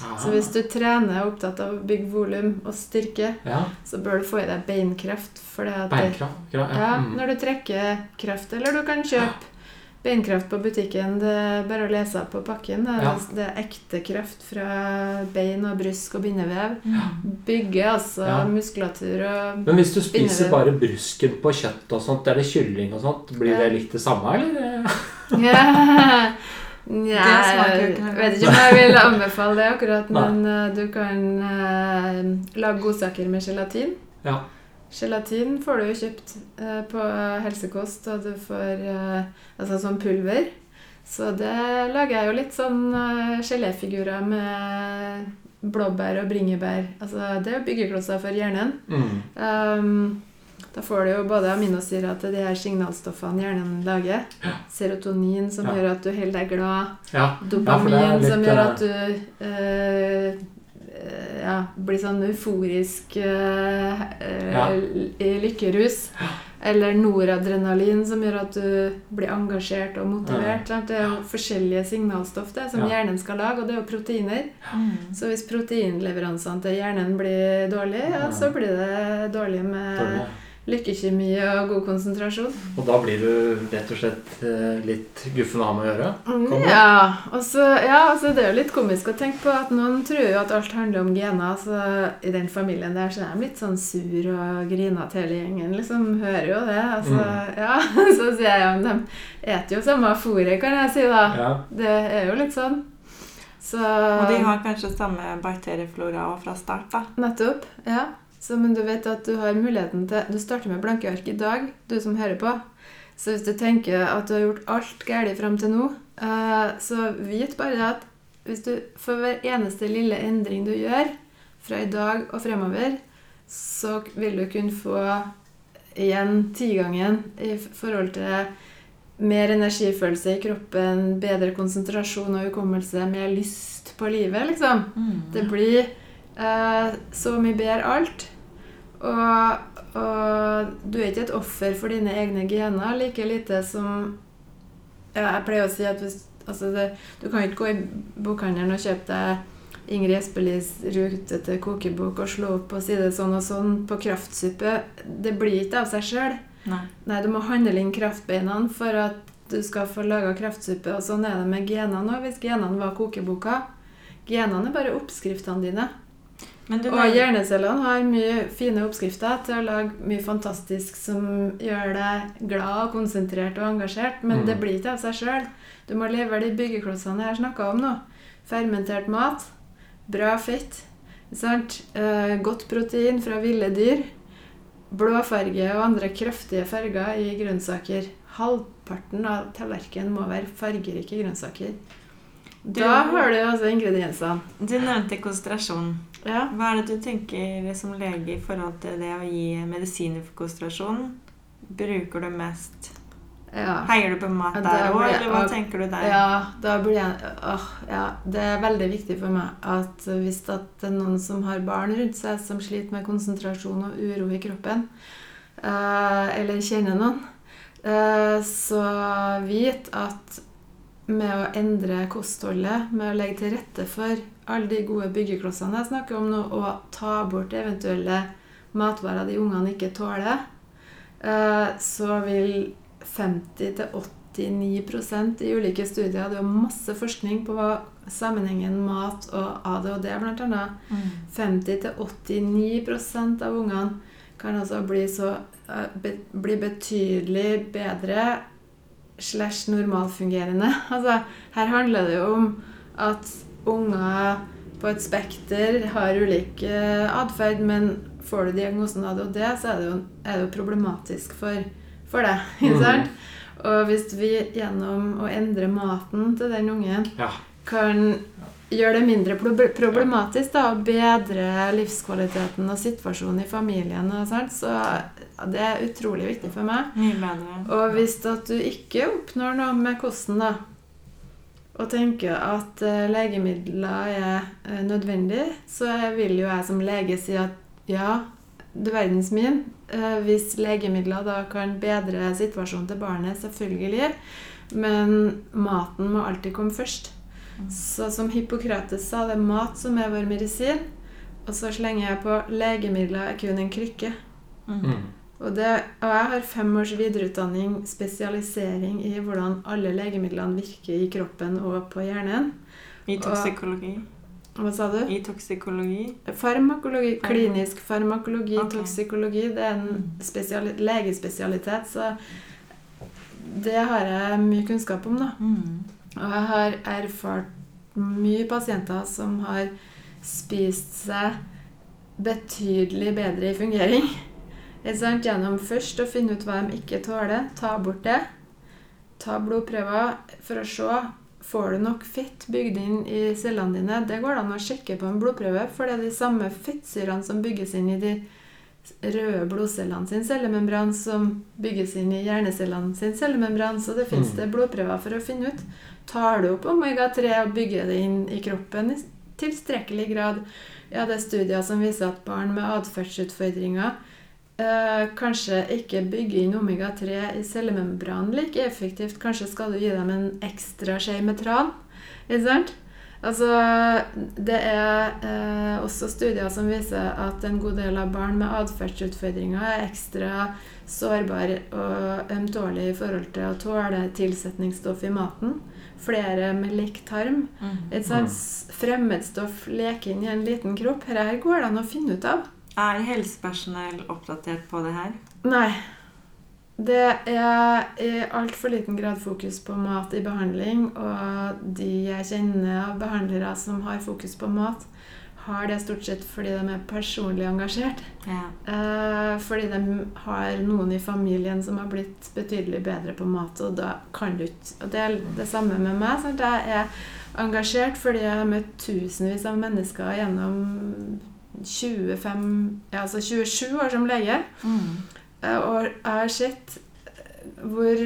Speaker 3: Så hvis du trener og er opptatt av å bygge volum og styrke,
Speaker 1: Ja,
Speaker 3: så bør du få i deg beinkraft.
Speaker 1: Beinkraft. Ja,
Speaker 3: ja,
Speaker 1: mm.
Speaker 3: når du trekker kraft, eller du kan kjøpe beinkraft på butikken. Det er bare å lese på pakken. Det er,
Speaker 1: Ja.
Speaker 3: det er ekte kraft fra bein og brysk og bindevev. Bygger altså
Speaker 1: Ja.
Speaker 3: muskulatur og
Speaker 1: Men hvis du spiser
Speaker 3: bindevev.
Speaker 1: bare brusken på kjøtt og sånt, eller kylling og sånt, blir det litt det samme, eller? (laughs)
Speaker 3: Ja.
Speaker 2: Nei,
Speaker 3: jeg vet ikke om jeg vil anbefale det akkurat, men Nei. du kan uh, lage godsaker med gelatin.
Speaker 1: Ja.
Speaker 3: Gelatin får du jo kjøpt eh, på helsekost, og du får eh, altså sånn pulver. Så det lager jeg jo litt sånn eh, geléfigurer med blåbær og bringebær. Altså, det er jo byggeklosser for hjernen.
Speaker 1: Mm.
Speaker 3: Um, da får du jo både aminosyrer til de her signalstoffene hjernen lager. Serotonin, som
Speaker 1: Ja.
Speaker 3: gjør at du holder deg glad.
Speaker 1: Ja.
Speaker 3: Dopamin,
Speaker 1: Ja, litt,
Speaker 3: som gjør
Speaker 1: eh,
Speaker 3: at du eh, eh, ja, blir sånn euforisk eh, eh,
Speaker 1: Ja.
Speaker 3: lykkerus. Eller noradrenalin, som gjør at du blir engasjert og motivert. Ja. Det er jo forskjellige signalstoff det, som
Speaker 1: Ja.
Speaker 3: hjernen skal lage, og det er jo proteiner.
Speaker 2: Mm.
Speaker 3: Så hvis proteinleveransene til hjernen blir Ja. så blir det dårlig med
Speaker 1: dårlig.
Speaker 3: Lykkekjemi og god konsentrasjon.
Speaker 1: Og da blir du rett og slett eh, litt guffen å ha med å gjøre? Kommer.
Speaker 3: Ja, og så ja, altså det er jo litt komisk å tenke på at noen tror jo at alt handler om gener. Så I den familien der så er de litt sånn sur og grinete hele gjengen. liksom Hører jo det. altså,
Speaker 1: Mm.
Speaker 3: ja, (laughs) Så sier jeg jo de eter jo samme fôret, kan jeg si da.
Speaker 1: Ja.
Speaker 3: Det er jo litt sånn. Så
Speaker 2: Og de har kanskje samme bakterieflora fra start, da.
Speaker 3: Nettopp. ja. Så, men du vet at du har muligheten til Du starter med blanke ark i dag, du som hører på. Så hvis du tenker at du har gjort alt galt fram til nå, eh, så vit bare at hvis du for hver eneste lille endring du gjør fra i dag og fremover, så vil du kunne få igjen tigangen i forhold til mer energifølelse i kroppen, bedre konsentrasjon og hukommelse, mer lyst på livet, liksom. Det blir så mye bedre alt. Og, og du er ikke et offer for dine egne gener like lite som ja, Jeg pleier å si at hvis altså det, Du kan ikke gå i bokhandelen og kjøpe deg Ingrid Espelis rutete kokebok og slå opp og si det sånn og sånn på kraftsuppe. Det blir ikke av seg sjøl.
Speaker 2: Nei.
Speaker 3: Nei, du må handle inn kraftbeina for at du skal få laga kraftsuppe. Og sånn er det med genene òg, hvis genene var kokeboka. Genene er bare oppskriftene dine.
Speaker 2: Men du
Speaker 3: Og hjernecellene har mye fine oppskrifter til å lage mye fantastisk som gjør deg glad og konsentrert og engasjert, men
Speaker 1: Mm.
Speaker 3: det blir ikke av seg sjøl. Du må levere de byggeklossene jeg har snakka om nå. Fermentert mat, bra fett, sant? Eh, godt protein fra ville dyr, blåfarge og andre kraftige farger i grønnsaker. Halvparten av tallerkenen må være fargerike grønnsaker.
Speaker 2: Du-
Speaker 3: Da har du altså ingrediensene.
Speaker 2: Du nevnte konsentrasjon.
Speaker 3: Ja.
Speaker 2: Hva er det du tenker som lege i forhold til det å gi medisiner for konsentrasjon? Bruker du mest
Speaker 3: ja.
Speaker 2: Heier du på mat der òg, eller hva
Speaker 3: og-
Speaker 2: tenker du der?
Speaker 3: Ja, jeg åh, ja, Det er veldig viktig for meg at hvis det er noen som har barn rundt seg som sliter med konsentrasjon og uro i kroppen, eh, eller kjenner noen, eh, så vit at med å endre kostholdet, med å legge til rette for alle de gode byggeklossene jeg snakker om nå, og ta bort eventuelle matvarer de ungene ikke tåler, eh, så vil 50-89% i ulike studier Det er jo masse forskning på sammenhengen mat og ADHD.
Speaker 2: Mm.
Speaker 3: 50-89% av ungene kan altså bli, så, eh, bli betydelig bedre slash normalfungerende. Altså, her handler det jo om at unger på et spekter har ulik eh, atferd, men får du diagnosen ADHD, så er det jo, er det jo problematisk for for det. (laughs) ikke sant? Og hvis vi gjennom å endre maten til den ungen
Speaker 1: Ja.
Speaker 3: kan gjøre det mindre problematisk da, og bedre livskvaliteten og situasjonen i familien, og sånt, så det er utrolig viktig for meg.
Speaker 2: Mye bedre.
Speaker 3: Og hvis at du ikke oppnår noe med kosten, da, og tenker at eh, legemidler er eh, nødvendig, så vil jo jeg som lege si at ja, du verdens min, eh, hvis legemidler da kan bedre situasjonen til barnet, selvfølgelig, men maten må alltid komme først. Så som Hippokrates sa, det er mat som er vår medisin. Og så slenger jeg på legemidler er kun en krykke.
Speaker 1: Mm.
Speaker 3: Og, det, og jeg har fem års videreutdanning, spesialisering i hvordan alle legemidlene virker i kroppen og på hjernen.
Speaker 2: I toksikologi.
Speaker 3: Hva sa du?
Speaker 2: I toksikologi.
Speaker 3: Farmakologi, klinisk farmakologi,
Speaker 2: okay.
Speaker 3: toksikologi, det er en spesiali legespesialitet, så det har jeg mye kunnskap om, da.
Speaker 2: Mm.
Speaker 3: Og jeg har erfart mye pasienter som har spist seg betydelig bedre i fungering. Gjennom først å finne ut hva de ikke tåler, ta bort det. Ta blodprøver for å se får du nok fett bygd inn i cellene dine. Det går det an å sjekke på en blodprøve, for det er de samme fettsyrene som bygges inn i de røde blodcellene sin cellemembran, som bygges inn i hjernecellene sin cellemembran. Så det fins
Speaker 1: Mm.
Speaker 3: det blodprøver for å finne ut. Tar du opp omega-3 og bygger det inn i kroppen i tilstrekkelig grad? Ja, det er studier som viser at barn med atferdsutfordringer kanskje ikke bygge inn omega-3 i cellemembranen like effektivt. Kanskje skal du gi dem en ekstra skje med tran. Ikke sant? Altså, det er eh, også studier som viser at en god del av barn med atferdsutfordringer er ekstra sårbare og ømtålige i forhold til å tåle tilsetningsstoff i maten. Flere med lik tarm.
Speaker 2: Mm.
Speaker 3: Et sånt fremmedstoff leker inn i en liten kropp. Dette her går det an å finne ut av.
Speaker 2: Er helsepersonell oppdatert på det her?
Speaker 3: Nei. Det er i altfor liten grad fokus på mat i behandling, og de jeg kjenner av behandlere som har fokus på mat, har det stort sett fordi de er personlig engasjert.
Speaker 2: Ja.
Speaker 3: Eh, fordi de har noen i familien som har blitt betydelig bedre på mat, og da kan du ikke Og det er det samme med meg. Sant? Jeg er engasjert fordi jeg har møtt tusenvis av mennesker gjennom 25, ja, altså 27 år som lege.
Speaker 2: Mm.
Speaker 3: Eh, Og jeg har sett eh, hvor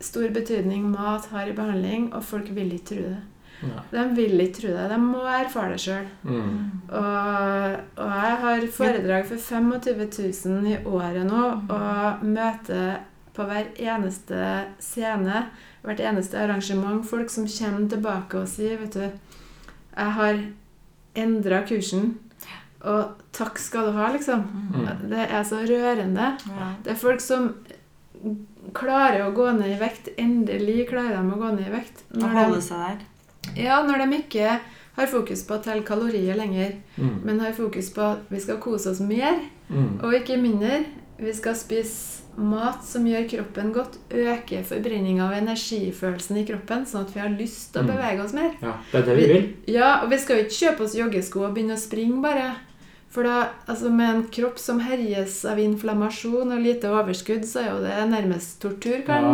Speaker 3: stor betydning mat har i behandling, og folk vil ikke tro det.
Speaker 1: Ja.
Speaker 3: De vil ikke tro det. De må erfare det sjøl.
Speaker 1: Mm.
Speaker 3: Og, og jeg har foredrag for 25 000 i året nå, og møter på hver eneste scene, hvert eneste arrangement, folk som kommer tilbake og sier Vet du, jeg har endra kursen, og takk skal du ha, liksom.
Speaker 1: Mm.
Speaker 3: Det er så rørende.
Speaker 2: Ja.
Speaker 3: Det er folk som klarer å gå ned i vekt. Endelig klarer de å gå ned i vekt.
Speaker 2: Å
Speaker 3: og
Speaker 2: holde
Speaker 3: de,
Speaker 2: seg der.
Speaker 3: ja, når de ikke har fokus på å telle kalorier lenger,
Speaker 1: Mm.
Speaker 3: men har fokus på at vi skal kose oss mer
Speaker 1: Mm.
Speaker 3: og ikke mindre. Vi skal spise mat som gjør kroppen godt, øke forbrenninga av energifølelsen i kroppen, sånn at vi har lyst til å
Speaker 1: Mm.
Speaker 3: bevege oss mer.
Speaker 1: Ja, det er det vi vil.
Speaker 3: Ja, og vi skal jo ikke kjøpe oss joggesko og begynne å springe bare. For da, altså med en kropp som herjes av inflammasjon og lite overskudd, så er jo det nærmest tortur, kan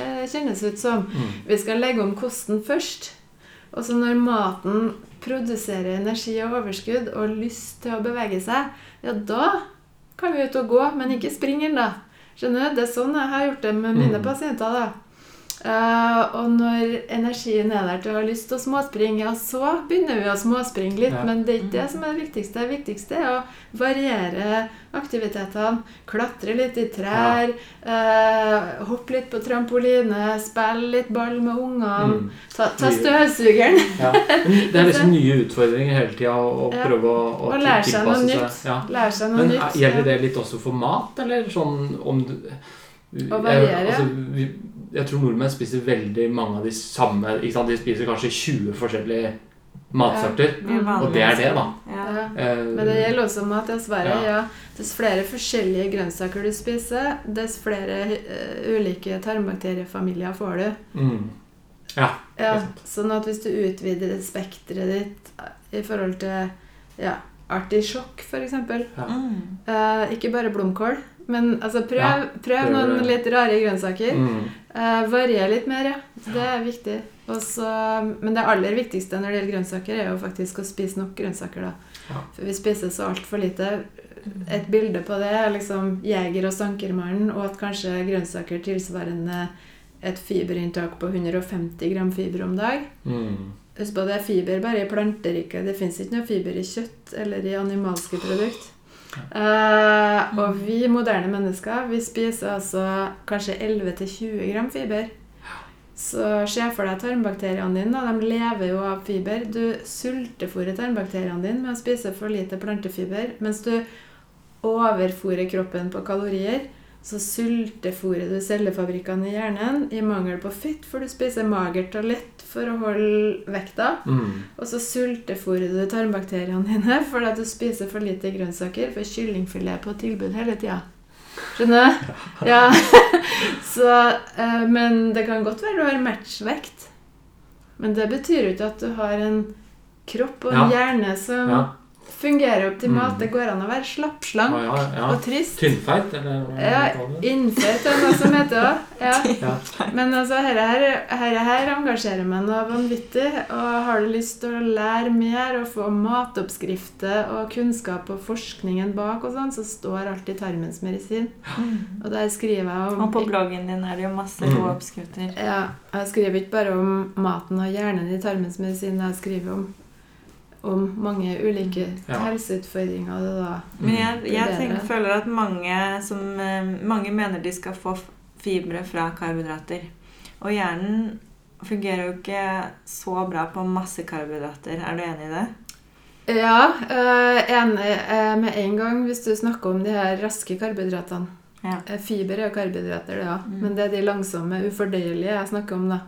Speaker 3: eh, kjennes ut som.
Speaker 1: Mm.
Speaker 3: Vi skal legge om kosten først. Og så når maten produserer energi og overskudd og lyst til å bevege seg, ja, da kan vi ut og gå, men ikke springe da. Skjønner du? Det er sånn jeg har gjort det med mine
Speaker 1: Mm.
Speaker 3: pasienter. da. Eh, og når energien er der til å ha lyst til å småspringe, ja, så begynner vi å småspringe litt.
Speaker 1: Ja.
Speaker 3: Men det er ikke det som er det viktigste. Det viktigste er å variere aktivitetene. Klatre litt i trær, eh, hoppe litt på trampoline, spille litt ball med ungene.
Speaker 1: Mm.
Speaker 3: Ta, ta støvsugeren.
Speaker 1: Ja. Det er liksom (laughs) nye utfordringer hele tida å,
Speaker 3: Ja.
Speaker 1: prøve å, å
Speaker 3: Og lære seg noe nytt.
Speaker 1: Ja.
Speaker 3: Lære seg noe
Speaker 1: Men
Speaker 3: nytt.
Speaker 1: er- gjelder det litt også for mat, eller sånn om du
Speaker 3: Å variere.
Speaker 1: Jeg, altså, vi, jeg tror nordmenn spiser veldig mange av de samme ikke sant? De spiser kanskje 20 forskjellige matsorter.
Speaker 2: Er
Speaker 1: Og det er det, da.
Speaker 2: Ja.
Speaker 3: Ja.
Speaker 1: Eh,
Speaker 3: Men det gjelder også mat, dessverre.
Speaker 1: Ja.
Speaker 3: Ja. Dess flere forskjellige grønnsaker du spiser, dess flere uh, ulike tarmbakteriefamilier får du.
Speaker 1: mm. Ja.
Speaker 3: Ja, sånn at hvis du utvider spekteret ditt eh, i forhold til ja, artisjokk, f.eks.
Speaker 2: Mm.
Speaker 3: Uh, ikke bare blomkål, Men altså, prøv,
Speaker 1: Ja,
Speaker 3: prøv noen litt rare grønnsaker.
Speaker 1: Mm.
Speaker 3: Uh, varier litt mer, ja. Det er viktig. Også, men det aller viktigste når det gjelder grønnsaker, er jo faktisk å spise nok grønnsaker. da.
Speaker 1: Ja.
Speaker 3: For vi spiser så altfor lite. Et bilde på det er liksom jeger- og sankermannen, og at kanskje grønnsaker tilsvarende et fiberinntak på 150 gram fiber om dag.
Speaker 1: Mm.
Speaker 3: Husk på det er fiber bare i planteriket. Det fins ikke noe fiber i kjøtt eller i animalske produkt. Eh, og vi moderne mennesker vi spiser altså kanskje 11-20 gram fiber. Så se for deg tarmbakteriene dine. De lever jo av fiber. Du sultefôrer tarmbakteriene dine med å spise for lite plantefiber. Mens du overfôrer kroppen på kalorier, så sultefôrer du cellefabrikkene i hjernen i mangel på fett, for du spiser magert og lett for å holde vekta.
Speaker 1: Mm.
Speaker 3: Og så sultefôrer du tarmbakteriene dine fordi at du spiser for lite grønnsaker, for kyllingfilet er på tilbud hele tida. Skjønner du? (laughs) Ja. (laughs) så, eh, men det kan godt være du har matchvekt. Men det betyr jo ikke at du har en kropp og en hjerne som
Speaker 1: Ja.
Speaker 3: Fungerer optimalt.
Speaker 1: Mm.
Speaker 3: Det går an å være slappslank
Speaker 1: Ja, ja, ja.
Speaker 3: og trist.
Speaker 1: Tynnfeit, eller hva
Speaker 3: Ja? Innfødt er noe som heter òg. (laughs) Ja. Men altså, dette her, her, her engasjerer meg noe vanvittig. Og har du lyst til å lære mer og få matoppskrifter og kunnskap og forskningen bak, og sånn, så står alt i Tarmens medisin.
Speaker 2: Mm.
Speaker 3: Og der skriver jeg om
Speaker 2: Og på bloggen din er det jo masse
Speaker 1: Mm.
Speaker 2: gode oppskrifter.
Speaker 3: ja, Jeg skriver ikke bare om maten og hjernen i Tarmens medisin, jeg skriver om, om mange ulike
Speaker 1: Ja.
Speaker 3: helseutfordringer. da.
Speaker 2: Men jeg,
Speaker 3: er
Speaker 2: jeg tenker, føler at mange, som, eh, mange mener de skal få fibre fra karbohydrater. Og hjernen fungerer jo ikke så bra på masse karbohydrater. Er du enig i det?
Speaker 3: Ja, eh, enig eh, med en gang hvis du snakker om de her raske karbohydratene.
Speaker 2: Ja.
Speaker 3: Fiber er jo karbohydrater, det òg.
Speaker 2: Mm.
Speaker 3: Men det er de langsomme, ufordøyelige jeg snakker om, da.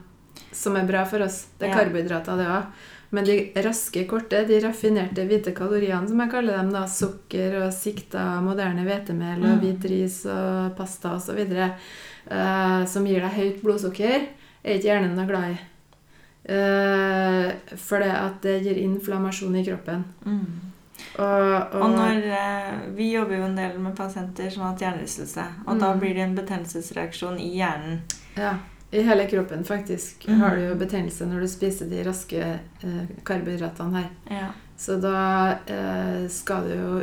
Speaker 3: Som er bra for oss. Det er
Speaker 2: Ja.
Speaker 3: karbohydrater, det òg. Men de raske, korte, de raffinerte hvite kaloriene, som jeg kaller dem, da, sukker og sikta moderne hvetemel og
Speaker 2: Mm.
Speaker 3: hvit ris og pasta osv., uh, som gir deg høyt blodsukker, er ikke hjernen noe glad i. Uh, for det at det gir inflammasjon i kroppen.
Speaker 2: Mm.
Speaker 3: Og, og,
Speaker 2: Og når eh, Vi jobber jo en del med pasienter som har hatt hjernerystelse. Og da
Speaker 3: Mm.
Speaker 2: blir det en betennelsesreaksjon i hjernen.
Speaker 3: Ja, I hele kroppen, faktisk,
Speaker 2: mm.
Speaker 3: har du jo betennelse når du spiser de raske eh, karbohydratene her.
Speaker 2: Ja.
Speaker 3: Så da eh, skal du jo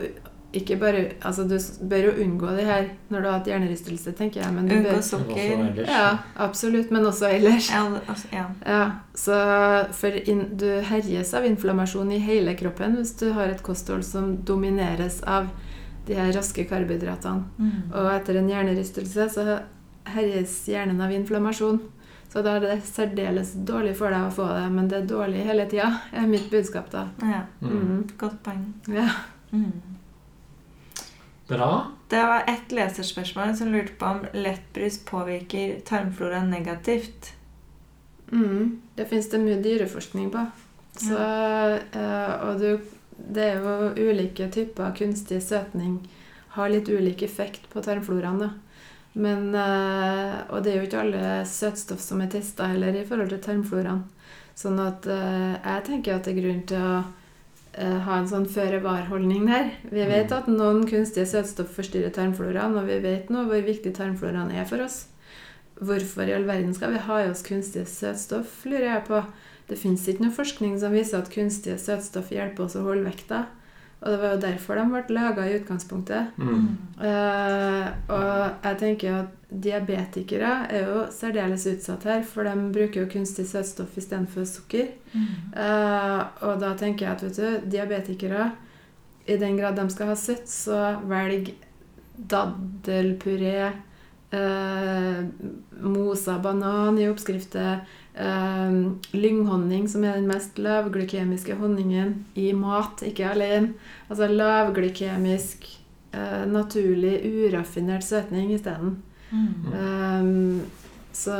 Speaker 3: ikke bare Altså, du bør jo unngå de her når du har hatt hjernerystelse, tenker jeg. Men du
Speaker 2: Unngå sukker.
Speaker 3: ja, absolutt. Men også ellers.
Speaker 2: Ja, altså, ja.
Speaker 3: Ja, så for in, Du herjes av inflammasjon i hele kroppen hvis du har et kosthold som domineres av de her raske karbohydratene.
Speaker 2: Mm.
Speaker 3: Og etter en hjernerystelse så herjes hjernen av inflammasjon. Så da er det særdeles dårlig for deg å få det, men det er dårlig hele tida, er mitt budskap da.
Speaker 2: ja.
Speaker 1: Mm.
Speaker 3: Mm.
Speaker 2: Godt poeng.
Speaker 3: Ja.
Speaker 2: Mm.
Speaker 1: Bra.
Speaker 2: Det var ett leserspørsmål som lurte på om lettbrus påvirker tarmflora negativt.
Speaker 3: Mm. Det fins det mye dyreforskning på. Så, eh, og du, det er jo ulike typer kunstig søtning har litt ulik effekt på tarmfloraen. da. Men, eh, og det er jo ikke alle søtstoff som er testa heller i forhold til tarmfloraen. Sånn at eh, jeg tenker at det er grunn til å eh, ha en sånn føre-var-holdning der. Vi vet
Speaker 1: Mm.
Speaker 3: at noen kunstige søtstoff forstyrrer tarmfloraen, og vi vet nå hvor viktig tarmfloraen er for oss. Hvorfor i all verden skal vi ha i oss kunstige søtstoff, lurer jeg på. Det fins ikke noe forskning som viser at kunstige søtstoff hjelper oss å holde vekta. Og det var jo derfor de ble laga i utgangspunktet.
Speaker 1: Mm.
Speaker 3: Uh, og jeg tenker at diabetikere er jo særdeles utsatt her, for de bruker jo kunstig søtstoff istedenfor sukker.
Speaker 2: Mm.
Speaker 3: Uh, og da tenker jeg at vet du, diabetikere, i den grad de skal ha søtt, så velg daddelpuré, uh, mosa banan i oppskrifter, eh, lynghonning, som er den mest lavglykemiske honningen, i mat, ikke alene. Altså lavglykemisk, uh, naturlig, uraffinert søtning isteden.
Speaker 2: Mm.
Speaker 3: Um, så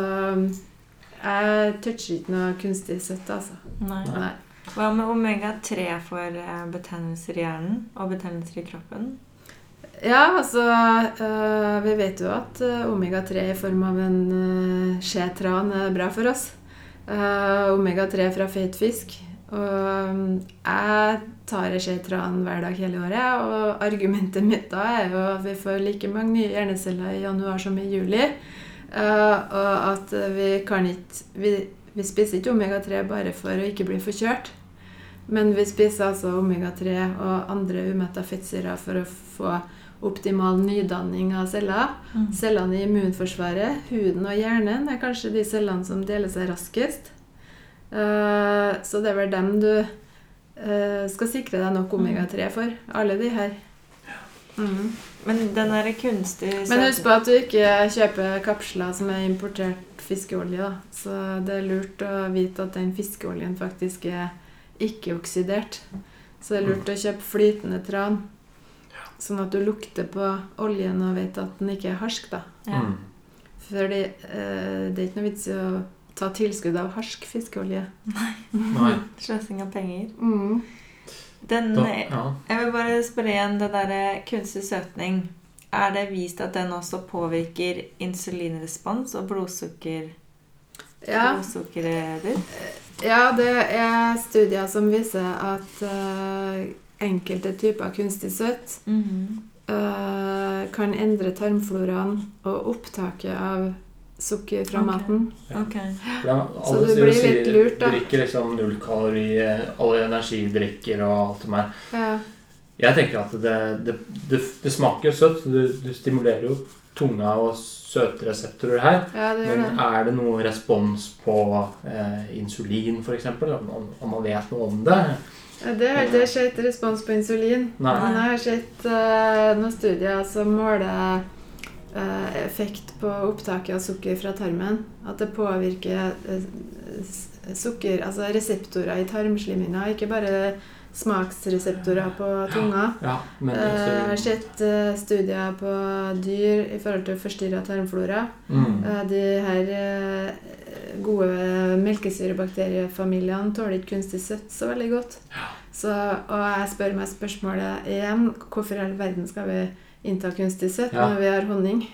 Speaker 3: jeg toucher ikke noe kunstig søtt, altså.
Speaker 2: Nei.
Speaker 3: Nei.
Speaker 2: Hva med omega-3 for eh, betennelser i hjernen og betennelser i kroppen?
Speaker 3: Ja, altså øh, Vi vet jo at øh, omega-3 i form av en uh, skje tran er bra for oss. Uh, omega-3 fra feit fisk Og um, jeg tar en skje tran hver dag hele året, og argumentet mitt da er jo at vi får like mange nye hjerneceller i januar som i juli. Uh, og at vi kan ikke vi, vi spiser ikke omega-3 bare for å ikke bli forkjørt. Men vi spiser altså omega-3 og andre umetta fettsyrer for å få optimal nydanning av celler.
Speaker 2: Mm.
Speaker 3: Cellene i immunforsvaret, huden og hjernen, er kanskje de cellene som deler seg raskest. Uh, så det er vel dem du uh, skal sikre deg nok omega-3 for. Alle de her. Mm.
Speaker 2: Men den er kunstig
Speaker 3: Men husk på at du ikke kjøper kapsler som er importert fiskeolje. da. Så det er lurt å vite at den fiskeoljen faktisk er ikke-oksidert. Så det er lurt å kjøpe flytende tran. Sånn at du lukter på oljen og vet at den ikke er harsk. da.
Speaker 2: Ja.
Speaker 1: Mm.
Speaker 3: Fordi eh, det er ikke noe vits i å ta tilskudd av harsk fiskeolje.
Speaker 1: Nei. (laughs)
Speaker 2: Sløsing av penger.
Speaker 3: Mm.
Speaker 2: Den,
Speaker 1: Da, ja.
Speaker 2: jeg vil bare spørre igjen det der eh, kunstig søtning. Er det vist at den også påvirker insulinrespons og blodsukker,
Speaker 3: Ja.
Speaker 2: blodsukkeret ditt?
Speaker 3: Ja, det er studier som viser at eh, enkelte typer kunstig søtt eh, kan endre tarmfloraen og opptaket av sukker fra
Speaker 2: okay.
Speaker 3: maten.
Speaker 1: Ja.
Speaker 2: Ok.
Speaker 1: For det er-
Speaker 3: Så du blir litt lurt, da.
Speaker 1: Drikker liksom null kalori, alle energidrikker og alt det der.
Speaker 3: Ja.
Speaker 1: Jeg tenker at det, det, det, det smaker jo søtt. så Du, du stimulerer jo tunga og søtreseptorer her.
Speaker 3: ja, det
Speaker 1: Men
Speaker 3: det.
Speaker 1: er det noe respons på eh, insulin, f.eks.? Om, om man vet noe om det?
Speaker 3: Ja, Det har ikke sett respons på insulin.
Speaker 1: Nei.
Speaker 3: Men jeg har sett uh, noen studier som måler uh, effekt på opptaket av sukker fra tarmen. At det påvirker uh, sukker, altså reseptorer i tarmslimhinna, ikke bare smaksreseptorer på tunga.
Speaker 1: Ja, men
Speaker 3: Eh, Jeg har sett studier på dyr i forhold til forstyrra tarmflora.
Speaker 1: mm,
Speaker 3: De her gode melkesyrebakteriefamiliene tåler ikke kunstig søtt så veldig godt. Så, og jeg spør meg spørsmålet igjen hvorfor i all verden skal vi innta kunstig søtt
Speaker 1: Ja.
Speaker 3: når vi har honning?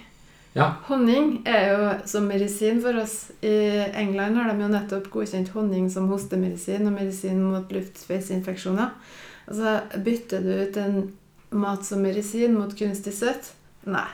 Speaker 1: Ja.
Speaker 3: Honning er jo som medisin for oss. I England har de jo nettopp godkjent honning som hostemedisin og medisin mot luftveisinfeksjoner. Altså, bytter du ut en mat som medisin mot kunstig søtt? Nei.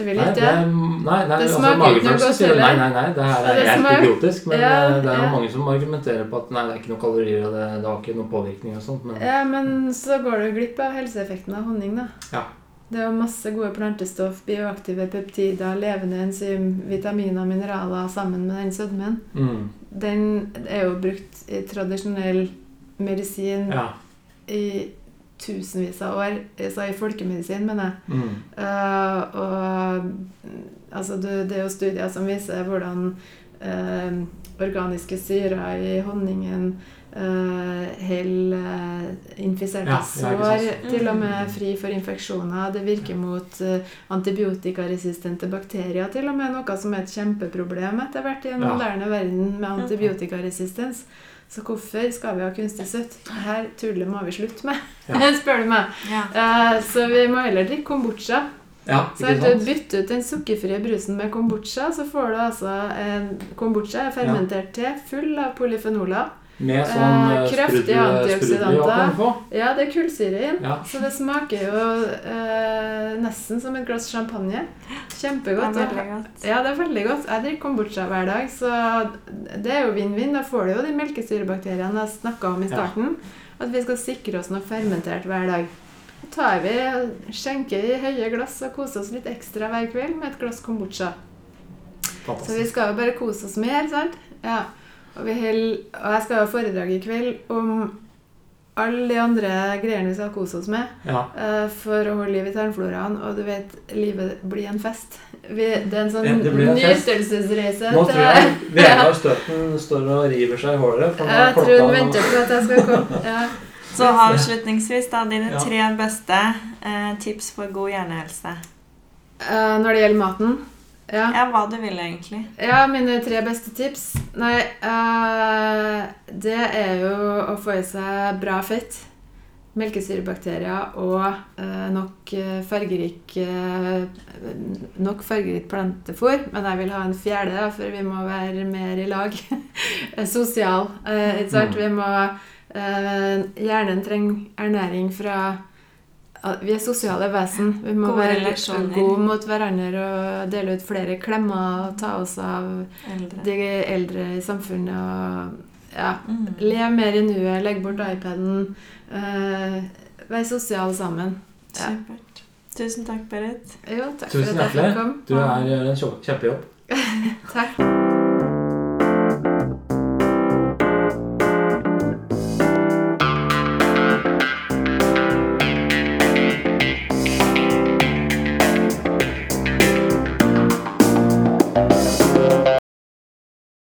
Speaker 3: Det vil ikke
Speaker 1: det, nei, nei
Speaker 3: Det
Speaker 1: altså, magefølelsen sier nei, nei, nei, det her er
Speaker 3: det
Speaker 1: helt
Speaker 3: smak-
Speaker 1: idiotisk. Men
Speaker 3: Ja,
Speaker 1: eh, det er jo
Speaker 3: ja.
Speaker 1: mange som argumenterer på at nei, det er ikke noe kalorier, og det, det har ikke noen påvirkning og sånt. Men
Speaker 3: Ja, men så går du glipp av helseeffekten av honning, da.
Speaker 1: Ja.
Speaker 3: Det er jo masse gode plantestoff, bioaktive peptider, levende enzym, vitaminer og mineraler sammen med den sødmen.
Speaker 1: mm,
Speaker 3: Den er jo brukt i tradisjonell medisin
Speaker 1: ja.
Speaker 3: i tusenvis av år. Så i folkemedisin, mener jeg.
Speaker 1: Mm,
Speaker 3: Uh, og mm, altså, du, det er jo studier som viser hvordan uh, organiske syrer i honningen uh, holder eh, infiserte
Speaker 1: Ja,
Speaker 3: sår til og med fri for infeksjoner. Det virker mot antibiotikaresistente bakterier, til og med noe som er et kjempeproblem etter hvert i en
Speaker 1: Ja.
Speaker 3: moderne verden med antibiotikaresistens. Så hvorfor skal vi ha kunstig søtt? Her tullet må vi slutte med,
Speaker 1: Ja. (laughs)
Speaker 3: spør du meg.
Speaker 2: Ja.
Speaker 3: Uh, så vi må heller drikke kombucha.
Speaker 1: ja,
Speaker 3: Så
Speaker 1: har
Speaker 3: du bytter ut den sukkerfrie brusen med kombucha, så får du altså en Kombucha er fermentert te full av polyfenoler.
Speaker 1: Med sånn
Speaker 3: eh,
Speaker 1: eh,
Speaker 3: kraftige antioksidanter. Ja, det er kullsyre i den.
Speaker 1: Ja.
Speaker 3: Så det smaker jo eh, nesten som et glass champagne.
Speaker 2: Det er
Speaker 3: Kjempegodt.
Speaker 2: veldig godt.
Speaker 3: Ja, det er veldig godt. Jeg drikker kombucha hver dag, så det er jo vinn-vinn. Da får du jo de melkesyrebakteriene jeg snakka om i
Speaker 1: Ja.
Speaker 3: starten. At vi skal sikre oss noe fermentert hver dag. Så tar vi, skjenker i høye glass og koser oss litt ekstra hver kveld med et glass kombucha. Så vi skal jo bare kose oss mer, sant? Ja. Og, vi held, og jeg skal ha foredrag i kveld om alle de andre greiene vi skal kose oss med.
Speaker 1: Ja.
Speaker 3: uh, for å holde liv i tarmfloraen. Og du vet, livet blir en fest. Vi, det er en sånn
Speaker 1: Ja, det blir en fest.
Speaker 3: nytelsesreise.
Speaker 1: Nå tror jeg Vegard (laughs) Støten står og river seg i håret. for
Speaker 3: Jeg tror hun venter på at jeg skal komme. (laughs) Ja.
Speaker 2: Så avslutningsvis, da, dine
Speaker 1: Ja.
Speaker 2: tre beste eh, tips for god hjernehelse.
Speaker 3: Uh, når det gjelder maten ja.
Speaker 2: Ja, hva du vil egentlig.
Speaker 3: Ja, mine tre beste tips Nei, uh, det er jo å få i seg bra fett. Melkesyrebakterier og uh, nok eh, fargerik uh, Nok fargerikt plantefôr. Men jeg vil ha en fjerde, da, for vi må være mer i lag. (laughs) Sosial. Eh, ikke sant?
Speaker 1: Mm.
Speaker 3: Vi må eh, hjernen trenger ernæring fra Vi er sosiale vesen. Vi må
Speaker 2: Gode
Speaker 3: være gode mot hverandre og dele ut flere klemmer og ta oss av
Speaker 2: Eldre.
Speaker 3: de eldre i samfunnet. og ja,
Speaker 2: Mm.
Speaker 3: Lev mer i nuet, legg bort iPaden. Uh, vær sosial sammen. Ja.
Speaker 2: Supert. Tusen takk, Berit.
Speaker 3: Jo, takk
Speaker 1: Tusen
Speaker 3: for at jeg fikk komme.
Speaker 1: Du er gjør en kjempejobb. (laughs)
Speaker 3: Takk.